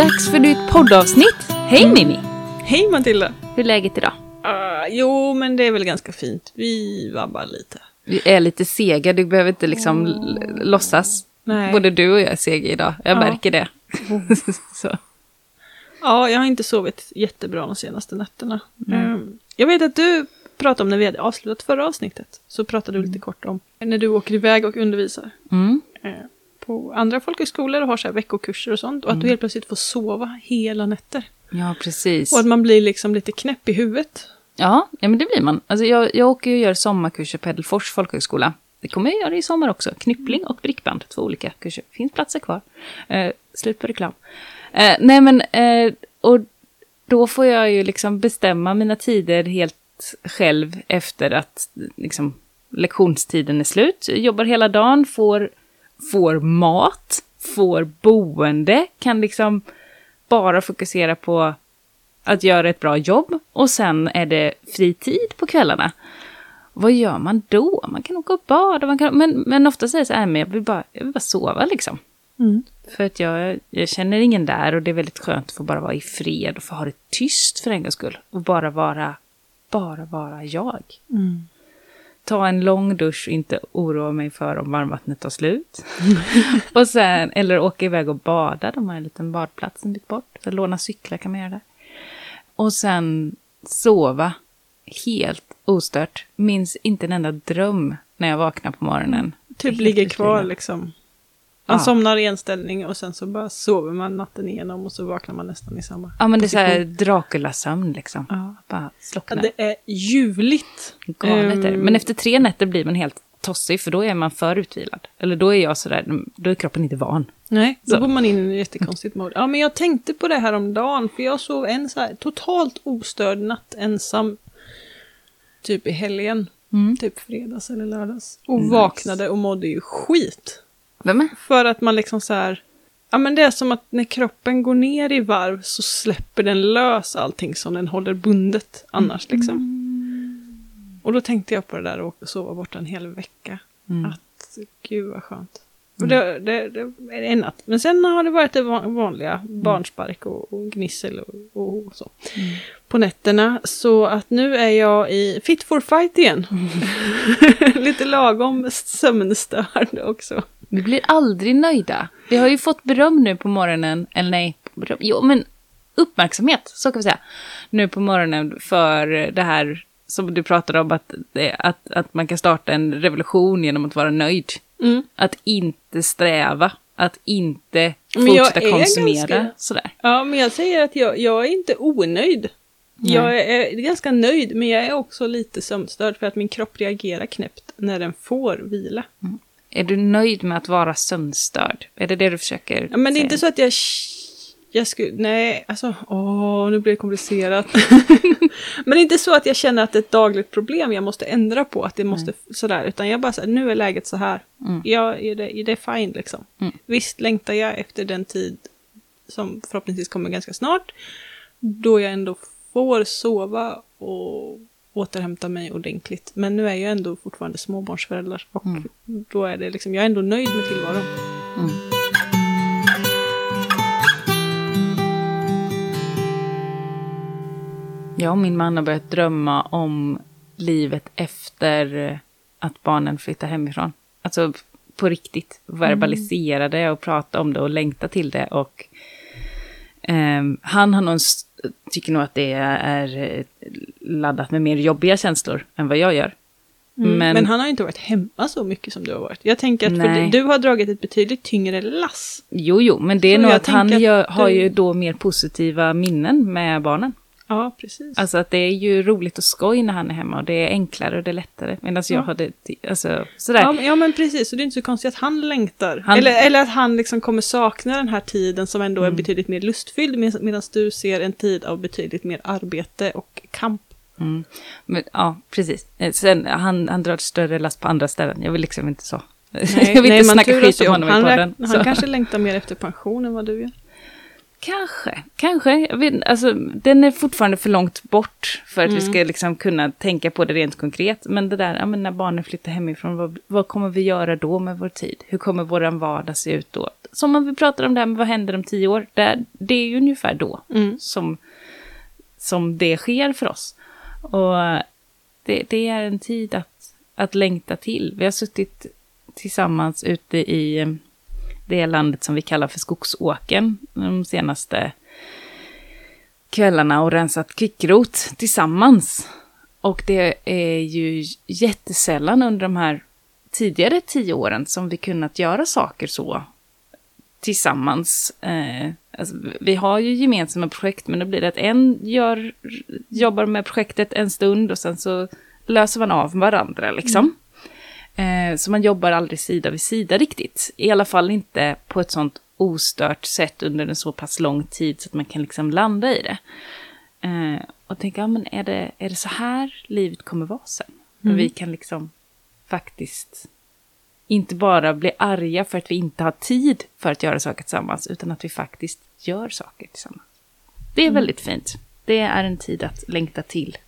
Dags för nytt poddavsnitt. Hej Mimmi! Hej Matilda! Hur är läget idag? Uh, jo, men det är väl ganska fint. Vi vabbar lite. Vi är lite sega, du behöver inte liksom oh. låtsas. Nej. Både du och jag är sega idag, jag Ja. märker det. Ja, jag har inte sovit jättebra de senaste nätterna. Mm. Um, jag vet att du pratade om när vi hade avslutat förra avsnittet. Så pratade du lite kort om när du åker iväg och undervisar. Mm. På andra folkhögskolor och har så här veckokurser och sånt. Och att du helt plötsligt får sova hela nätter. Ja, precis. Och att man blir liksom lite knäpp i huvudet. Ja, ja, men det blir man. Alltså jag, jag åker och gör sommarkurser på Ädelfors folkhögskola. Det kommer jag göra i sommar också. Knyppling och brickband, två olika kurser. Finns platser kvar. Eh, slut på reklam. Eh, nej men, eh, och då får jag ju liksom bestämma mina tider helt själv efter att liksom, lektionstiden är slut. Jag jobbar hela dagen, får, får mat, får boende, kan liksom bara fokusera på att göra ett bra jobb och sen är det fritid på kvällarna. Vad gör man då? Man kan åka och bada, man kan, men, men ofta säger så här, men jag vill bara, jag vill bara sova liksom. För att jag, jag känner ingen där och det är väldigt skönt att få bara vara i fred och få ha det tyst för en gångs skull. Och bara vara, bara vara jag. Ta en lång dusch och inte oroa mig för om varmvattnet tar slut. och sen, eller åka iväg och bada, de har en liten badplats en bit bort. Så låna cyklar kan man göra där. Och sen sova helt ostört. Minns inte en enda dröm när jag vaknar på morgonen. Typ ligger kvar liksom. Man Ja. somnar i en ställning och sen så bara sover man natten igenom och så vaknar man nästan i samma Ja, men det är så här. Dracula-sömn liksom. Ja. Bara Ja, slocknar. det är ljuvligt. Galet är. Ehm, Men efter tre nätter blir man helt tossig, för då är man för utvilad. Eller då är jag sådär, då är kroppen inte van. Nej, då Så. går man in i en jättekonstigt mode. Ja, men jag tänkte på det här om dagen för jag sov en så här totalt ostörd natt ensam. Typ i helgen. Mm. Typ fredags eller lördags. Och Nice. vaknade och mådde ju skit. Vem är? För att man liksom så här... Ja men det är som att när kroppen går ner i varv så släpper den lös allting som den håller bundet annars liksom. Och då tänkte jag på det där och sova borta en hel vecka. Mm. Att gud vad skönt. Och det, det, det är en natt. Men sen har det varit det van- vanliga. Barnspark och, och gnissel och, och så. På nätterna. Så att nu är jag i fit for fight igen. Lite lagom sömnstörd också. Vi blir aldrig nöjda. Vi har ju fått beröm nu på morgonen, eller nej, beröm, jo men uppmärksamhet, så kan vi säga. Nu på morgonen för det här som du pratade om, att, att, att man kan starta en revolution genom att vara nöjd. Mm. Att inte sträva, att inte fortsätta konsumera. ganska- Sådär. Ja, men jag säger att jag, jag är inte onöjd. Nej. Jag är ganska nöjd, men jag är också lite sömnstörd för att min kropp reagerar knäppt när den får vila. Är du nöjd med att vara sömnstörd? Är det det du försöker Ja, men det är säga? inte så att jag... Jag skulle... Nej, alltså... Åh, nu blir det komplicerat. men det är inte så att jag känner att det är ett dagligt problem jag måste ändra på. Att det måste... Sådär. Utan jag bara säger nu är läget så här. Mm. Jag, är, det, är det fine liksom. Mm. Visst längtar jag efter den tid som förhoppningsvis kommer ganska snart. Då jag ändå får sova och återhämta mig ordentligt. Men nu är jag ändå fortfarande småbarnsförälder. Och Mm. då är det liksom... Jag är ändå nöjd med tillvaron. Mm. Jag och min man har börjat drömma om livet efter att barnen flyttar hemifrån. Alltså på riktigt, verbalisera det och prata om det och längta till det. Och ehm, han har s- tycker nog att det är eh, laddat med mer jobbiga känslor än vad jag gör. Mm. Men, Men- han har inte varit hemma så mycket som du har varit. Jag tänker att för Nej. du, du har dragit ett betydligt tyngre lass. Jo, jo, men det är Så nog att han att gör, har du- ju då mer positiva minnen med barnen. Ja, precis. Alltså att det är ju roligt och skoj när han är hemma och det är enklare och det är lättare. Medan jag Ja. har det, alltså sådär. ja, ja, men precis. Så det är inte så konstigt att han längtar. Han- Eller, eller att han liksom kommer sakna den här tiden som ändå Mm. är betydligt mer lustfylld. med- Medan du ser en tid av betydligt mer arbete och kamp. Mm. Men, ja, precis. Eh, Sen, han, han drar ett större last på andra ställen. Jag vill liksom inte så. jag vill inte man snacka skit om honom han, i podden. han så. kanske längtar mer efter pension än vad du gör. Kanske, kanske. Jag vet, alltså, den är fortfarande för långt bort för att vi ska liksom kunna tänka på det rent konkret. Men det där, ja, men när barnen flyttar hemifrån, vad, vad kommer vi göra då med vår tid? Hur kommer vår vardag se ut då? Som om vi pratar om det här med vad händer om tio år, det, det är ju ungefär då som, som det sker för oss. Och det, det är en tid att, att längta till. Vi har suttit tillsammans ute i det landet som vi kallar för Skogsåken de senaste kvällarna och rensat kvickrot tillsammans. Och det är ju jättesällan under de här tidigare tio åren som vi kunnat göra saker så tillsammans. Eh, alltså, vi har ju gemensamma projekt, men då blir det att en gör, jobbar med projektet en stund och sen så löser man av varandra liksom. Mm så man jobbar aldrig sida vid sida riktigt. I alla fall inte på ett sånt ostört sätt under en så pass lång tid så att man kan liksom landa i det. Eh, och tänka, ja, men är det, är det så här livet kommer vara sen? Mm. Vi kan liksom faktiskt inte bara bli arga för att vi inte har tid för att göra saker tillsammans, utan att vi faktiskt gör saker tillsammans. Det är mm. väldigt fint. Det är en tid att längta till.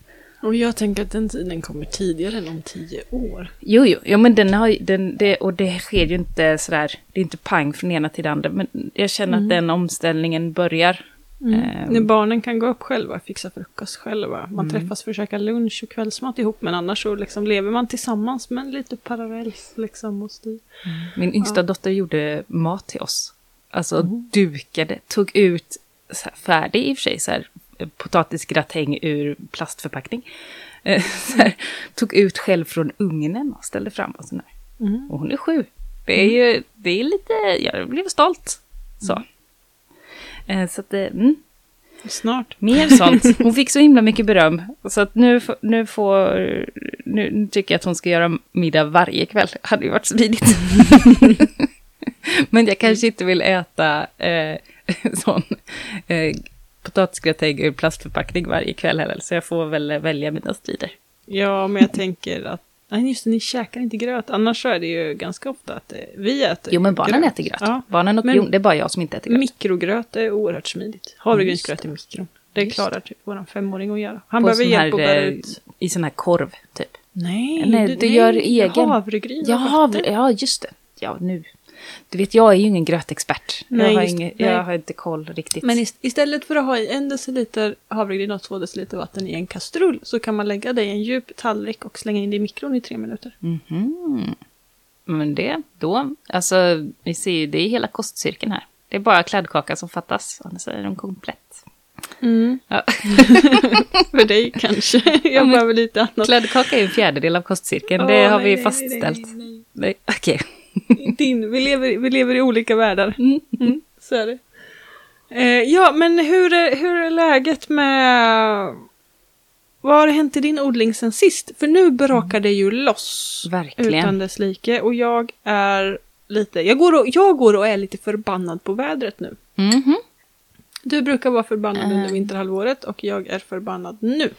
Och jag tänker att den tiden kommer tidigare än om tio år. Jo, jo, ja, men den har den, det, och det sker ju inte sådär, det är inte pang från ena till det andra, men jag känner mm. att den omställningen börjar. Mm. Eh, När barnen kan gå upp själva, fixa frukost själva, man mm. träffas för att käka lunch och kvällsmat ihop, men annars så liksom lever man tillsammans, men lite parallellt liksom. Och styr. Mm. Min yngsta ja. dotter gjorde mat till oss. Alltså mm. dukade, tog ut, färdig i och för sig, så här, potatisgratäng ur plastförpackning. Eh, här, tog ut själv från ugnen och ställde fram och sådär. Mm. Och hon är sju. Det är ju, det är lite, jag blev stolt. Så. Mm. Så att det, mm. Snart. Mer sånt. Hon fick så himla mycket beröm. Så att nu, nu får, nu, nu tycker jag att hon ska göra middag varje kväll. Det hade ju varit smidigt. Men jag kanske inte vill äta eh, sån eh, potatisgratäng ur plastförpackning varje kväll heller, så jag får väl välja mina strider. Ja, men jag tänker att Nej, just det, ni käkar inte gröt. Annars så är det ju ganska ofta att eh, vi äter Jo, men barnen gröt. äter gröt. Ja. Barnen och jo, det är bara jag som inte äter gröt. Mikrogröt är oerhört smidigt. Havregrynsgröt i mikron. Det klarar typ vår femåring att göra. Han På behöver hjälp att bära eh, ut. I sån här korv, typ. Nej, Nej du, du gör egen. Havregryn. Ja, havre, ja, just det. Ja, nu du vet, jag är ju ingen grötexpert. Nej, jag, har inget, jag har inte koll riktigt. Men istället för att ha en deciliter havregryn och två deciliter vatten i en kastrull så kan man lägga det i en djup tallrik och slänga in det i mikron i tre minuter. Mm -hmm. Men det, då, alltså, vi ser ju, det är hela kostcirkeln här. Det är bara kladdkaka som fattas, annars är de komplett. Mm. Ja. för dig kanske. Jag ja, behöver lite annat. Kladdkaka är en fjärdedel av kostcirkeln, oh, det har nej, vi fastställt. Nej, nej, nej. Okej. Okay. Din, vi, lever, vi lever i olika världar. Mm, mm, så är det. Eh, ja, men hur är, hur är läget med... Vad har hänt i din odling sen sist? För nu brakar det ju loss. Verkligen. Utan dess like. Och jag är lite... Jag går, och, jag går och är lite förbannad på vädret nu. Mm -hmm. Du brukar vara förbannad under eh. vinterhalvåret och jag är förbannad nu.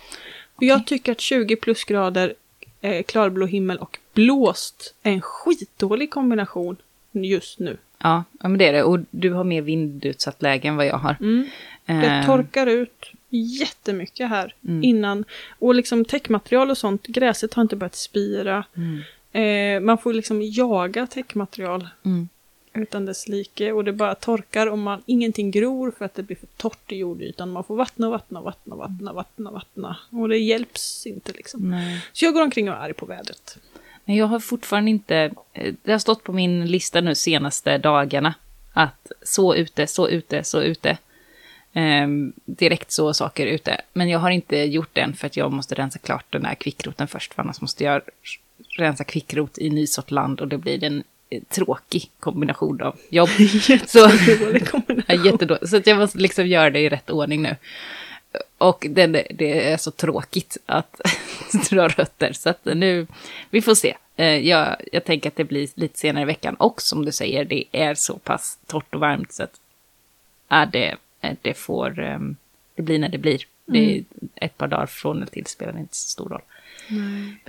För jag tycker att 20 plusgrader eh, klarblå himmel och blåst en skitdålig kombination just nu. Ja, men det är det. Och du har mer vindutsatt läge än vad jag har. Mm. Det uh. torkar ut jättemycket här mm. innan. Och liksom täckmaterial och sånt, gräset har inte börjat spira. Mm. Eh, man får liksom jaga täckmaterial. Mm utan dess like och det bara torkar och man, ingenting gror för att det blir för torrt i jordytan. Man får vattna och vattna och vattna och vattna, vattna, vattna och det hjälps inte liksom. Nej. Så jag går omkring och är arg på vädret. Men jag har fortfarande inte, eh, det har stått på min lista nu senaste dagarna att så ute, så ute, så ute. Ehm, direkt så saker ute. Men jag har inte gjort det än för att jag måste rensa klart den här kvickroten först. För annars måste jag rensa kvickrot i nysått land och det blir en tråkig kombination av jobb. Jättedålig kombination. jättedålig. Så att jag måste liksom göra det i rätt ordning nu. Och det, det är så tråkigt att dra rötter. Så att nu, vi får se. Eh, jag, jag tänker att det blir lite senare i veckan. Och som du säger, det är så pass torrt och varmt så att ja, det, det får, ehm, det blir när det blir. Det är mm. ett par dagar från och till spelar inte så stor roll.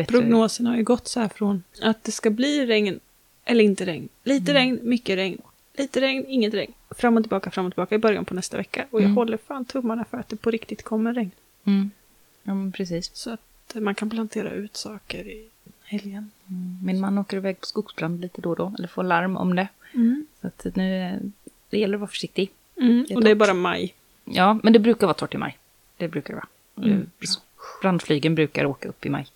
Prognosen har ju gått så här från att det ska bli regn eller inte regn. Lite mm. regn, mycket regn. Lite regn, inget regn. Fram och tillbaka, fram och tillbaka i början på nästa vecka. Och jag Mm. håller fan tummarna för att det på riktigt kommer regn. Mm. Ja, men precis. Så att man kan plantera ut saker i helgen. Mm. Min man åker iväg på skogsbrand lite då och då, eller får larm om det. Så att nu, eh, det gäller att vara försiktig. Mm. Det Och det är bara maj. Ja, men det brukar vara torrt i maj. Det brukar det vara. Mm. Eh. Brandflygen brukar åka upp i maj.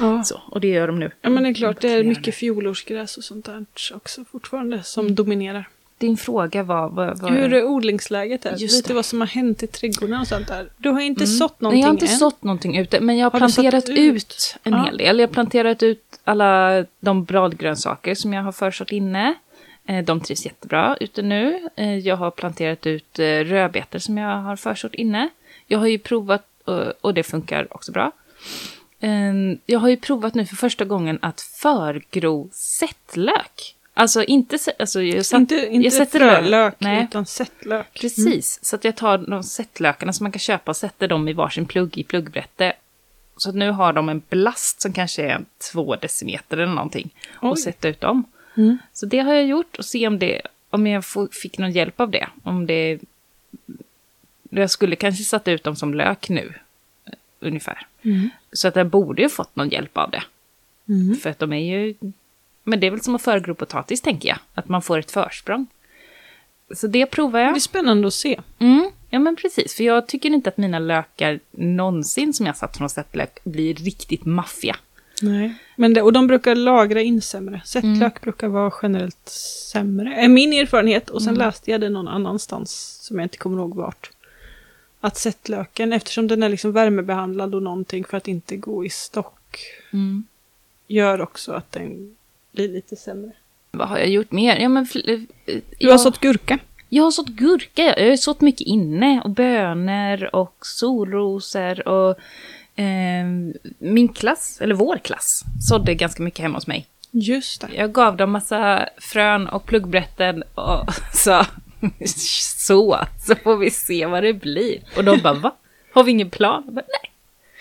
Ja. Så, och det gör de nu. ja, men det är klart, det är Patrullera mycket fjolårsgräs och sånt där också fortfarande som dominerar. Din fråga var... vad, vad Hur är odlingsläget är. Just Lite det. vad som har hänt i trädgården och sånt där. Du har inte Mm. sått Nej, någonting jag har inte än. sått någonting ute, men jag har, Har planterat ut, ut? en Ja. hel del. Jag har planterat ut alla de bladgrönsaker som jag har försått inne. Eh, De trivs jättebra ute nu. Eh, Jag har planterat ut eh, rödbetor som jag har försått inne. Jag har ju provat, och det funkar också bra. Eh, Jag har ju provat nu för första gången att förgro sättlök. Alltså inte... Alltså jag satt, inte inte jag sätter frölök, Nej. utan sättlök. Precis, så att jag tar de sättlökarna som man kan köpa och sätter dem i varsin plugg i pluggbrätte. Så att nu har de en blast som kanske är två decimeter eller någonting. Oj. Och sätta ut dem. Mm. Så det har jag gjort och se om, det, om jag fick någon hjälp av det. Om det... Jag skulle kanske satt ut dem som lök nu. Ungefär. Mm. Så att jag borde ju fått någon hjälp av det. Mm. För att de är ju... Men det är väl som att förgro potatis tänker jag. Att man får ett försprång. Så det provar jag. Det är spännande att se. Mm, ja men precis. För jag tycker inte att mina lökar någonsin som jag satt från sättlök blir riktigt maffiga. Nej. Men det, och de brukar lagra in sämre. Sättlök Mm. brukar vara generellt sämre. Är min erfarenhet. Och sen Mm. läste jag det någon annanstans som jag inte kommer ihåg vart. Att sättlöken, eftersom den är liksom värmebehandlad och någonting för att inte gå i stock, Mm. gör också att den blir lite sämre. Vad har jag gjort mer? Ja, men, fl- eh, Du jag, har sått gurka. jag har sått gurka, jag har sått mycket inne. Och bönor och solrosor och eh, min klass, eller vår klass, sådde ganska mycket hemma hos mig. Just det. Jag gav dem massa frön och pluggbrätten och sa så, så får vi se vad det blir. Och de bara, va? Har vi ingen plan? Bara, Nej.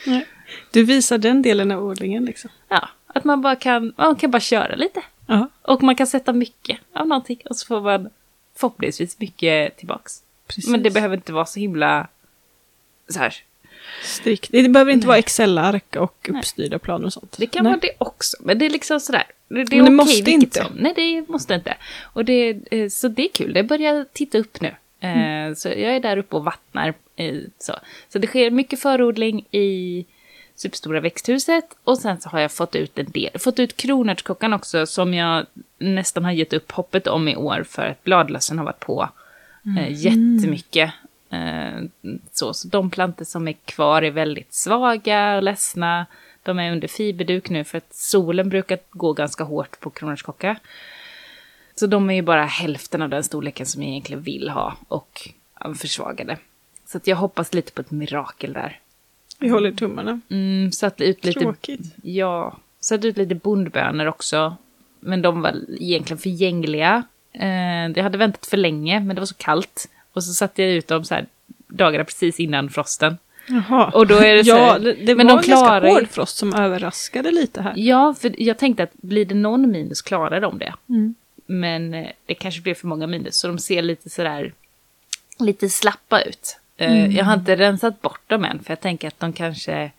Nej. Du visar den delen av odlingen liksom. Ja, att man bara kan, man kan bara köra lite. Ja, Och man kan sätta mycket av någonting och så får man förhoppningsvis mycket tillbaks. precis. Men det behöver inte vara så himla så här. Strikt. Det behöver inte Nej. vara Excel-ark och Nej. uppstyrda planer och sånt. Det kan Nej. vara det också, men det är liksom sådär. Det, det Men det måste vilket inte. Som. Nej, det måste inte. Och det, eh, så det är kul, det börjar titta upp nu. Eh, Mm. Så jag är där uppe och vattnar. Så. så det sker mycket förodling i superstora växthuset. Och sen så har jag fått ut en del, fått ut kronärtskockan också som jag nästan har gett upp hoppet om i år för att bladlössen har varit på eh, jättemycket. Eh, så, så de plantor som är kvar är väldigt svaga och ledsna. De är under fiberduk nu för att solen brukar gå ganska hårt på kronärtskocka. Så de är ju bara hälften av den storleken som jag egentligen vill ha och försvagade. Så att jag hoppas lite på ett mirakel där. Vi håller tummarna. Mm, satt ut lite, Tråkigt. ja, satt ut lite bondbönor också. Men de var egentligen förgängliga. Eh, jag hade väntat för länge, men det var så kallt. Och så satte jag ut dem så här dagarna precis innan frosten. Jaha. Och då är det så ja, här- det, det men var de en ganska hård frost som överraskade lite här. Ja, för jag tänkte att blir det någon minus klarar de det. Mm. Men eh, det kanske blev för många minus, så de ser lite sådär, lite slappa ut. Eh, Jag har inte rensat bort dem än, för jag tänker att de kanske,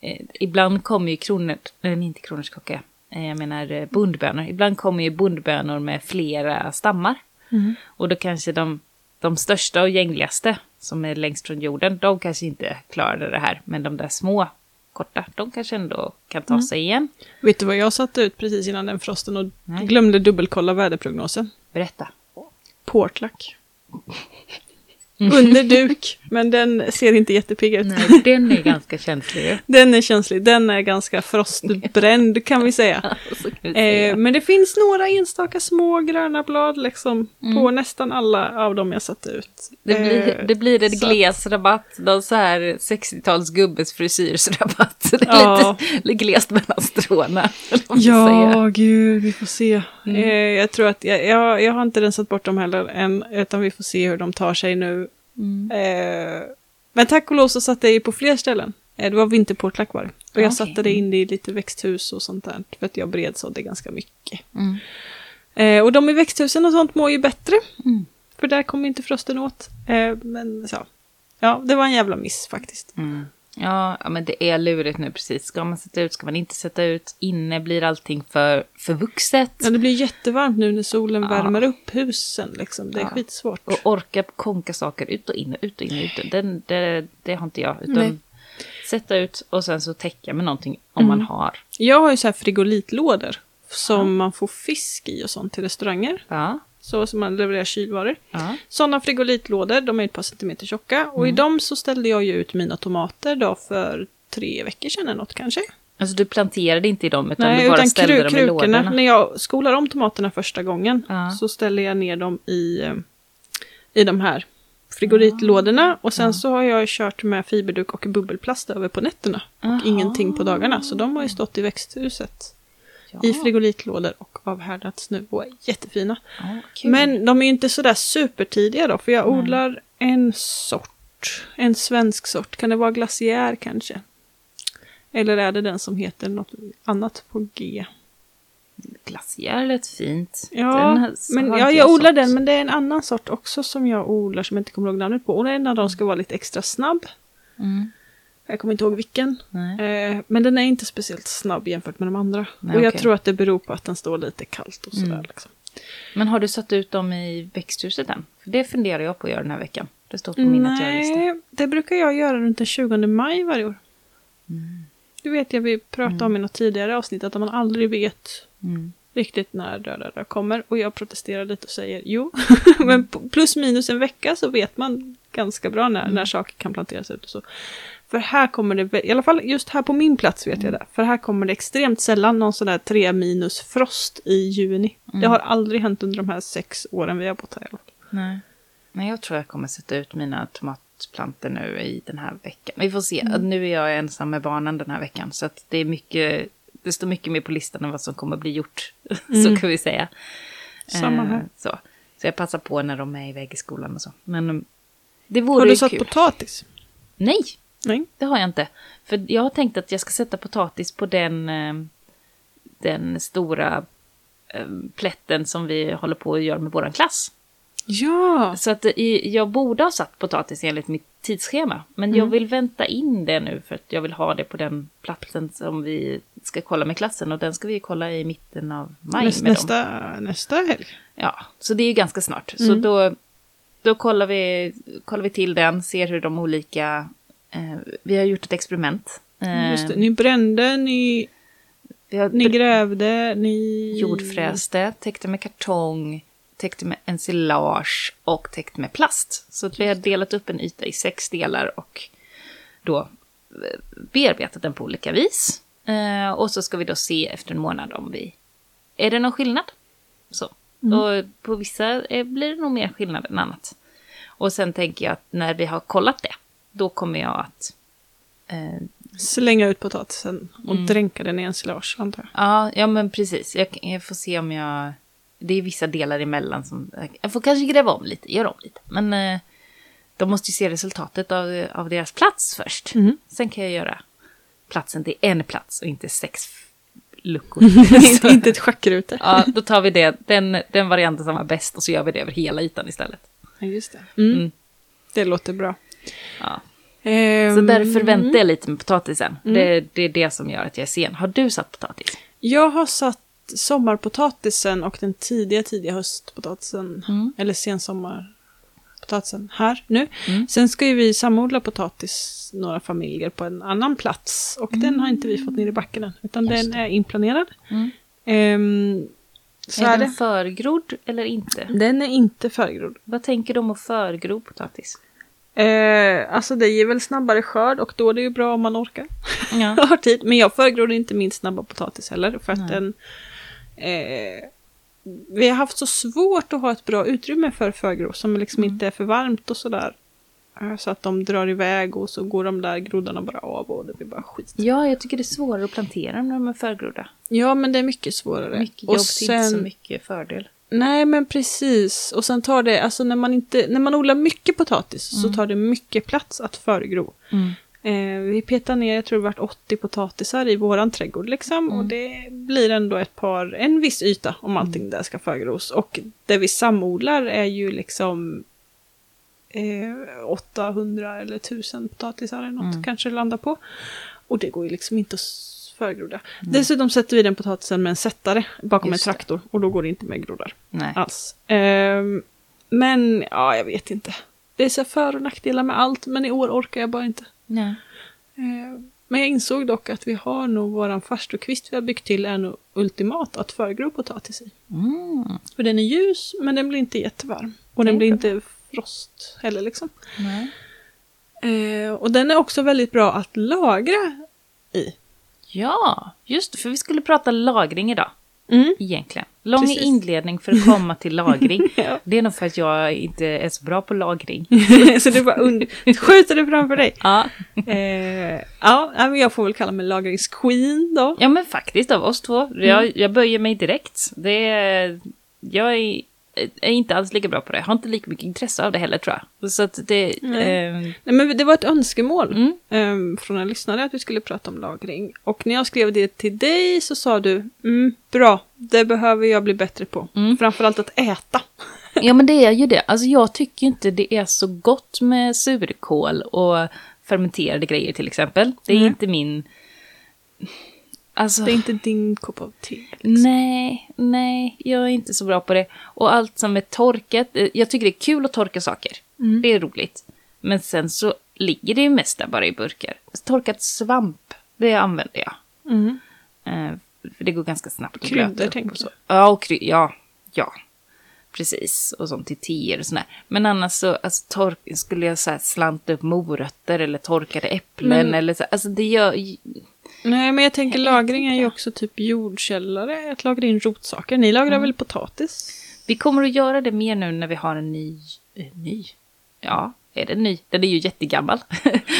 eh, ibland kommer ju kronor, eller inte kronärtskocka, eh, jag menar eh, bondbönor, ibland kommer ju bondbönor med flera stammar. Mm. Och då kanske de, de största och gängligaste, som är längst från jorden, de kanske inte klarade det här. Men de där små, korta, de kanske ändå kan ta sig igen. Vet du vad jag satte ut precis innan den frosten och Nej. glömde dubbelkolla väderprognosen? Berätta. Portlack. Under duk, men den ser inte jättepigg ut. Nej, den är ganska känslig. Den är känslig, den är ganska frostbränd kan vi säga. Kan vi säga. Eh, men det finns några enstaka små gröna blad liksom Mm. på nästan alla av dem jag satte ut. det, blir, Eh, det blir en så- glesrabatt, någon så här 60-tals gubbes frisyrsrabatt. Det är Ja. lite, lite glest mellan stråna. Ja, gud, vi får se. Mm. Eh, jag tror att jag, jag, jag har inte rensat bort dem heller än, utan vi får se hur de tar sig nu. Mm. Eh, men tack och lov så satte jag ju på fler ställen. Eh, det var vinterportlack var det. Och jag Okej. satte det in i lite växthus och sånt där. För att jag bredsådde ganska mycket. Mm. Eh, och de i växthusen och sånt mår ju bättre. Mm. För där kommer inte frosten åt. Eh, men så. Ja, det var en jävla miss faktiskt. Mm. Ja, ja, men det är lurigt nu precis. Ska man sätta ut, ska man inte sätta ut? Inne blir allting för, för vuxet. Ja, det blir jättevarmt nu när solen Ja. värmer upp husen. Liksom. Det är Ja. skitsvårt. Och orka konka saker ut och in, ut och in, ut. Den, det, det har inte jag. Utan Nej. sätta ut och sen så täcka med någonting om man har. Jag har ju så här frigolitlådor. Som man får fisk i och sånt till restauranger. Ja, Så som man levererar kylvaror. ja. Sådana frigolitlådor, de är ett par centimeter tjocka. Och i dem så ställde jag ju ut mina tomater då för tre veckor sedan eller något kanske. Alltså du planterade inte i dem utan Nej, du bara utan ställde kru- dem i lådorna. När jag skolar om tomaterna första gången Ja. så ställer jag ner dem i, eh, i de här frigolitlådorna. Och sen så har jag kört med fiberduk och bubbelplast över på nätterna. Och Aha. ingenting på dagarna. Så de har ju stått i växthuset. Ja. I frigolitlådor och och är jättefina. Kul. Men de är ju inte sådär supertidiga då, för jag Nej. odlar en sort. En svensk sort. Kan det vara glaciär kanske? Eller är det den som heter något annat på G? Glaciär lät fint. Ja, Den men, ja inte jag odlar den, men det är en annan sort också som jag odlar som jag inte kommer ihåg namnet på. Och en av dem ska vara lite extra snabb. Mm. Jag kommer inte ihåg vilken. Eh, men den är inte speciellt snabb jämfört med de andra. Nej, och jag okej. tror att det beror på att den står lite kallt och sådär. Mm. Liksom. Men har du satt ut dem i växthuset än? För det funderar jag på att göra den här veckan. Det står på min. Nej, det brukar jag göra runt den 20 maj varje år. Mm. Du vet jag vi pratade om i något tidigare avsnitt att man aldrig vet Mm. riktigt när döda döda kommer. Och jag protesterar lite och säger jo. Men p- plus minus en vecka så vet man ganska bra när, när saker kan planteras ut och så. För här kommer det, i alla fall just här på min plats vet jag det. För här kommer det extremt sällan någon sån där 3 minus frost i juni. Det har aldrig hänt under de här sex åren vi har bott här. i alla fall. Nej. Men jag tror jag kommer sätta ut mina tomatplantor nu i den här veckan. Vi får se. Nu är jag ensam med barnen den här veckan. Så att det är mycket, det står mycket mer på listan än vad som kommer bli gjort. så kan vi säga. Samma här. Eh, så. så jag passar på när de är iväg i skolan och så. Men um, det vore Har du satt kul. potatis? Nej, Nej. det har jag inte. För jag har tänkt att jag ska sätta potatis på den, eh, den stora eh, plätten som vi håller på att göra med våran klass. Ja! Så att i, jag borde ha satt potatis enligt mitt tidsschema. Men Mm. jag vill vänta in det nu för att jag vill ha det på den platsen som vi ska kolla med klassen. Och den ska vi kolla i mitten av maj Näs, med dem. nästa, nästa helg. Ja, så det är ju ganska snart. Så Mm. då, då kollar, vi, kollar vi till den, ser hur de olika... Eh, vi har gjort ett experiment. Eh, Just det. Ni brände, ni, har ni grävde, ni... jordfräste, täckte med kartong, täckte med ensilage och täckte med plast. Så att vi har delat upp en yta i sex delar och då eh, bearbetat den på olika vis. Och så ska vi då se efter en månad om vi... Är det någon skillnad? Så. Och på vissa blir det nog mer skillnad än annat. Och sen tänker jag att när vi har kollat det, då kommer jag att... Eh, Slänga ut potatisen och Mm. dränka den i ensilage, antar jag. Ja, ja men precis. Jag, jag får se om jag... Det är vissa delar emellan som... Jag får kanske gräva om lite, göra om lite. Men eh, de måste ju se resultatet av, av deras plats först. Mhm. Sen kan jag göra platsen till en plats och inte sex luckor. inte, inte ett schackrute. ja, då tar vi det, den, den varianten som var bäst och så gör vi det över hela ytan istället. Ja, just det. Mm. Mm. Det låter bra. Ja. Så Ehm, därför väntar jag lite med potatisen. Mm. Det, det är det som gör att jag är sen. Har du satt potatis? Jag har satt sommarpotatisen och den tidiga, tidiga höstpotatisen. Mm. Eller sensommarpotatisen här nu. Mm. Sen ska ju vi samodla potatis, några familjer, på en annan plats. Och den har inte vi fått ner i backen än. Utan Just den det. är inplanerad. Mm. Ehm, så är är den det. förgrodd eller inte? Den är inte förgrodd. Vad tänker du om att förgro potatis? Eh, alltså det ger väl snabbare skörd och då är det ju bra om man orkar. Ja. har tid. Men jag förgror inte min snabba potatis heller. För att Nej. den... Eh, vi har haft så svårt att ha ett bra utrymme för förgro som liksom Mm. inte är för varmt och sådär. Eh, Så att de drar iväg och så går de där groddarna bara av och det blir bara skit. ja, jag tycker det är svårare att plantera när de är förgrodda. Ja men det är mycket svårare. Mycket jobb och till inte så mycket fördel. Nej men precis. Och sen tar det, alltså när man inte, när man odlar mycket potatis så Mm. tar det mycket plats att förgro. Eh, vi petar ner, jag tror det vart 80 potatisar i våran trädgård liksom. Och det blir ändå ett par, en viss yta om allting där ska förgros. Och det vi samodlar är ju liksom eh, 800 eller 1000 potatisar eller något kanske det landar på. Och det går ju liksom inte att förgroda. Dessutom sätter vi den potatisen med en sättare bakom Just en det. traktor. Och då går det inte med groddar Nej. alls. Ehm, men ja, jag vet inte. Det är så för och nackdelar med allt, men i år orkar jag bara inte. Nej. Ehm, men jag insåg dock att vi har nog våran farstukvist vi har byggt till är nog ultimat att förgro potatis i. Mm. För den är ljus, men den blir inte jättevarm. Och den Det blir inte frost heller liksom. Nej. Ehm, och den är också väldigt bra att lagra i. Ja, just det, för vi skulle prata lagring idag. Mm. Egentligen. Lång Precis. inledning för att komma till lagring. Ja. Det är nog för att jag inte är så bra på lagring. så du bara und- skjuter det framför dig. Ja, Ehm, ja, men jag får väl kalla mig lagringsqueen då. ja men faktiskt av oss två. Jag, jag böjer mig direkt. Det är, jag är, är inte alls lika bra på det. Jag har inte lika mycket intresse av det heller tror jag. Så att det... Nej. ehm, Nej, men det var ett önskemål Mm. ehm, från en lyssnare att vi skulle prata om lagring. Och när jag skrev det till dig så sa du, mm, bra, det behöver jag bli bättre på. Mm. Framförallt att äta. Ja men det är ju det. Alltså jag tycker inte det är så gott med surkål och fermenterade grejer till exempel. Det är Nej. inte min... Alltså, Det är inte din kopp av te. Liksom. nej, nej, jag är inte så bra på det. Och allt som är torkat, eh, jag tycker det är kul att torka saker. Mm. Det är roligt. Men sen så ligger det ju mesta bara i burkar. Torkat svamp, det använder jag. Mm. Eh, för det går ganska snabbt. att Kryddor tänker du? så. Ja, och kry- ja, ja. Precis, och sånt till teer och sådär. Men annars så alltså, tork- skulle jag så slanta upp morötter eller torkade äpplen Men- eller så. Alltså det gör... Nej, men jag tänker lagring är ju också typ jordkällare, att lagra in rotsaker. Ni lagrar väl potatis? Vi kommer att göra det mer nu när vi har en ny... eh, ny? Ja, är den ny? Den är ju jättegammal.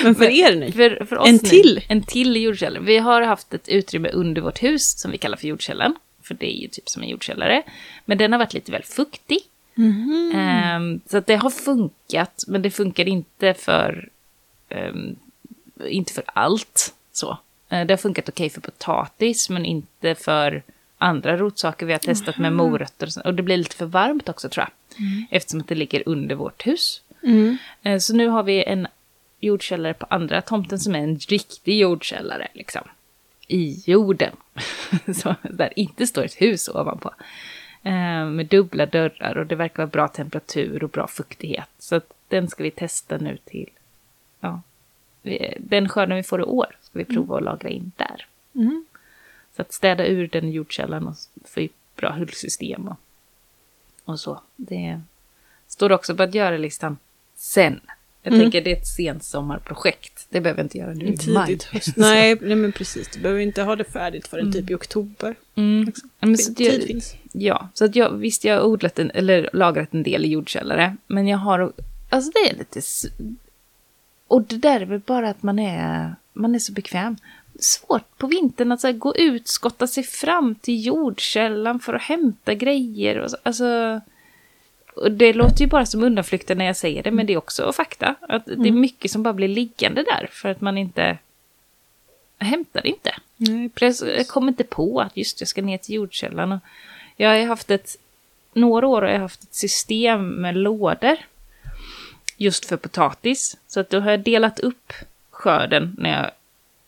Men för er ni? För, för oss En nu, till? En till jordkällare. Vi har haft ett utrymme under vårt hus som vi kallar för jordkällaren. För det är ju typ som en jordkällare. Men den har varit lite väl fuktig. Mhm. Ehm, så att det har funkat, men det funkar inte för, ehm, inte för allt. Så. Eh, det har funkat okej för potatis, men inte för andra rotsaker vi har testat med morötter. Och, så, och det blir lite för varmt också tror jag. Eftersom att det ligger under vårt hus. Mm. Eh, Så nu har vi en jordkällare på andra tomten som är en riktig jordkällare. Liksom. I jorden. Så, där inte står ett hus ovanpå. Eh, Med dubbla dörrar och det verkar vara bra temperatur och bra fuktighet. Så den ska vi testa nu till. Ja. Den skörden vi får i år ska vi prova att lagra in där. Mm. Så att städa ur den jordkällaren och få bra hullsystem och, och så. Det står också på att göra-listan sen. Jag Mm. tänker det är ett sensommarprojekt. Det behöver jag inte göra nu i maj. Tidigt höst. Nej, nej, men precis. Du behöver inte ha det färdigt förrän typ i oktober. Mm. Liksom. Men så jag, Tid finns. ja, så att jag, visst jag har odlat en, eller lagrat en del i jordkällare. Men jag har, alltså det är lite, och det där är väl bara att man är, man är så bekväm. Svårt på vintern att så här, gå ut, skotta sig fram till jordkällan för att hämta grejer. Och så, alltså, och det låter ju bara som undanflykter när jag säger det, men det är också fakta. Att Det är mycket som bara blir liggande där för att man inte hämtar inte. Nej, jag- Jag kom inte på att just jag ska ner till jordkällan. Och jag har haft ett, några år har jag haft ett system med lådor. Just för potatis. Så att då har jag delat upp skörden när jag,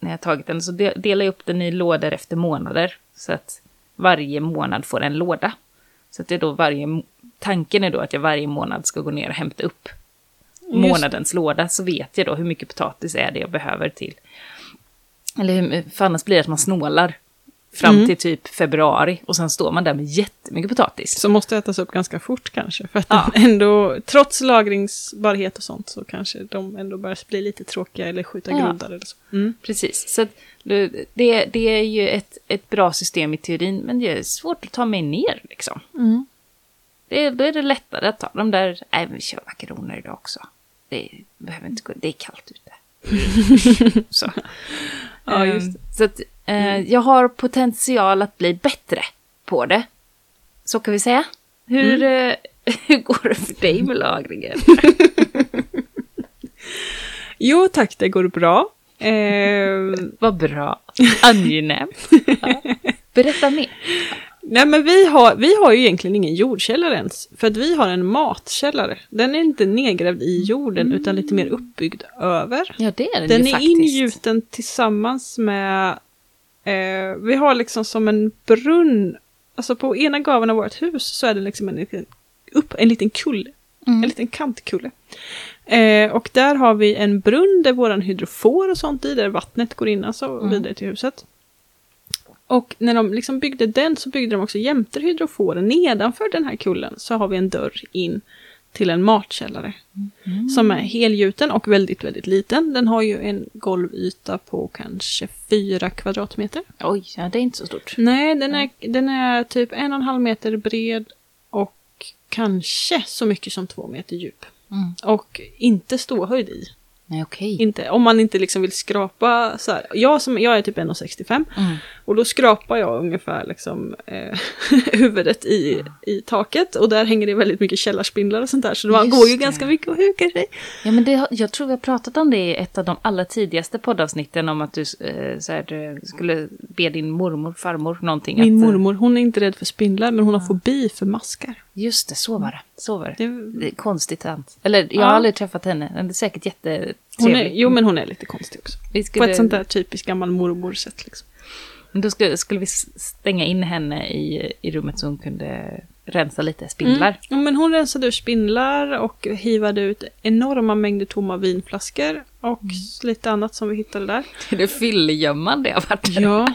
när jag tagit den. Så de- delar jag upp den i lådor efter månader. Så att varje månad får en låda. Så att det är då varje, tanken är då att jag varje månad ska gå ner och hämta upp månadens låda. Så vet jag då hur mycket potatis är det jag behöver till eller hur, för annars blir det att man snålar fram Mm. till typ februari och sen står man där med jättemycket potatis. Som måste ätas upp ganska fort kanske. För att Ja. ändå, trots lagringsbarhet och sånt, så kanske de ändå börjar bli lite tråkiga eller skjuta Ja. groddar eller så. Mm. Precis, så det, det det är ju ett, ett bra system i teorin, men det är svårt att ta mig ner liksom. Mm. Det, är- då är det lättare att ta de där, nej vi kör makaroner idag också. Det behöver inte gå, det är kallt ute. så. Ja, Ehm, just Så att, eh, jag har potential att bli bättre på det. Så kan vi säga. Hur, eh, hur går det för dig med lagringen? Jo tack, det går bra. Eh, Vad bra. Angenämt. Ja. Berätta mer. nej men vi har, vi har ju egentligen ingen jordkällare ens. För att vi har en matkällare. Den är inte nedgrävd i jorden utan lite mer uppbyggd över. Ja, det är den, Den ju är faktiskt. ingjuten tillsammans med... Eh, vi har liksom som en brunn. Alltså på ena gaven av vårt hus så är det liksom en liten, upp, en liten kulle. Mm. En liten kantkulle. Eh, och där har vi en brunn där våran hydrofor och sånt i, där vattnet går in alltså Mm. vidare till huset. Och när de liksom byggde den så byggde de också jämte hydroforen nedanför den här kullen så har vi en dörr in till en matkällare. Mm. Som är helgjuten och väldigt, väldigt liten. Den har ju en golvyta på kanske fyra kvadratmeter. Oj, ja, det är inte så stort. Nej, den är, den är typ en och en halv meter bred och kanske så mycket som två meter djup. Mm. Och inte ståhöjd i. Nej, okej. Inte, om man inte liksom vill skrapa så här. Jag, som, jag är typ 1,65 Mm. och då skrapar jag ungefär liksom eh, huvudet i, i taket och där hänger det väldigt mycket källarspindlar och sånt där så man Just går ju det. ganska mycket och hukar sig. Ja, men det, jag tror vi har pratat om det i ett av de allra tidigaste poddavsnitten om att du eh, så här, skulle be din mormor, farmor, någonting. Min att, eh, mormor, hon är inte rädd för spindlar men hon har fobi för maskar. Just det, så var det. Så var det. Det, det är konstigt. Eller jag Ja. har aldrig träffat henne. Den är säkert jättetrevlig. Hon är, jo men hon är lite konstig också. vi På skulle, ett sånt där typiskt gammal mormor-sätt liksom. Då skulle, skulle vi stänga in henne i, i rummet så hon kunde rensa lite spindlar. Mm. Ja, men hon rensade ur spindlar och hivade ut enorma mängder tomma vinflaskor och Mm. lite annat som vi hittade där. Det är fyllegömman det har varit. Ja,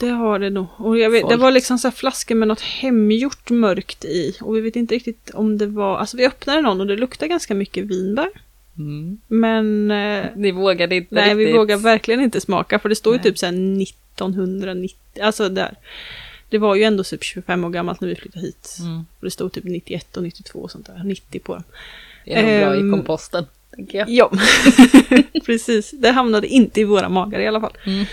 det har det nog. Och vet, det var liksom så flaskor med något hemgjort mörkt i. Och vi vet inte riktigt om det var... Alltså vi öppnade någon och det luktade ganska mycket vinbär. Mm. Men... Eh, Ni vågade inte nej, vi riktigt. vågar verkligen inte smaka. För det står ju typ här 1990. Alltså där. Det var ju ändå typ 25 år gammalt när vi flyttade hit. Mm. Och det stod typ 91 och 92 och sånt där. 90 på dem. Det är nog bra Ehm, i komposten, tänker jag. Ja, precis. Det hamnade inte i våra magar i alla fall. Mm.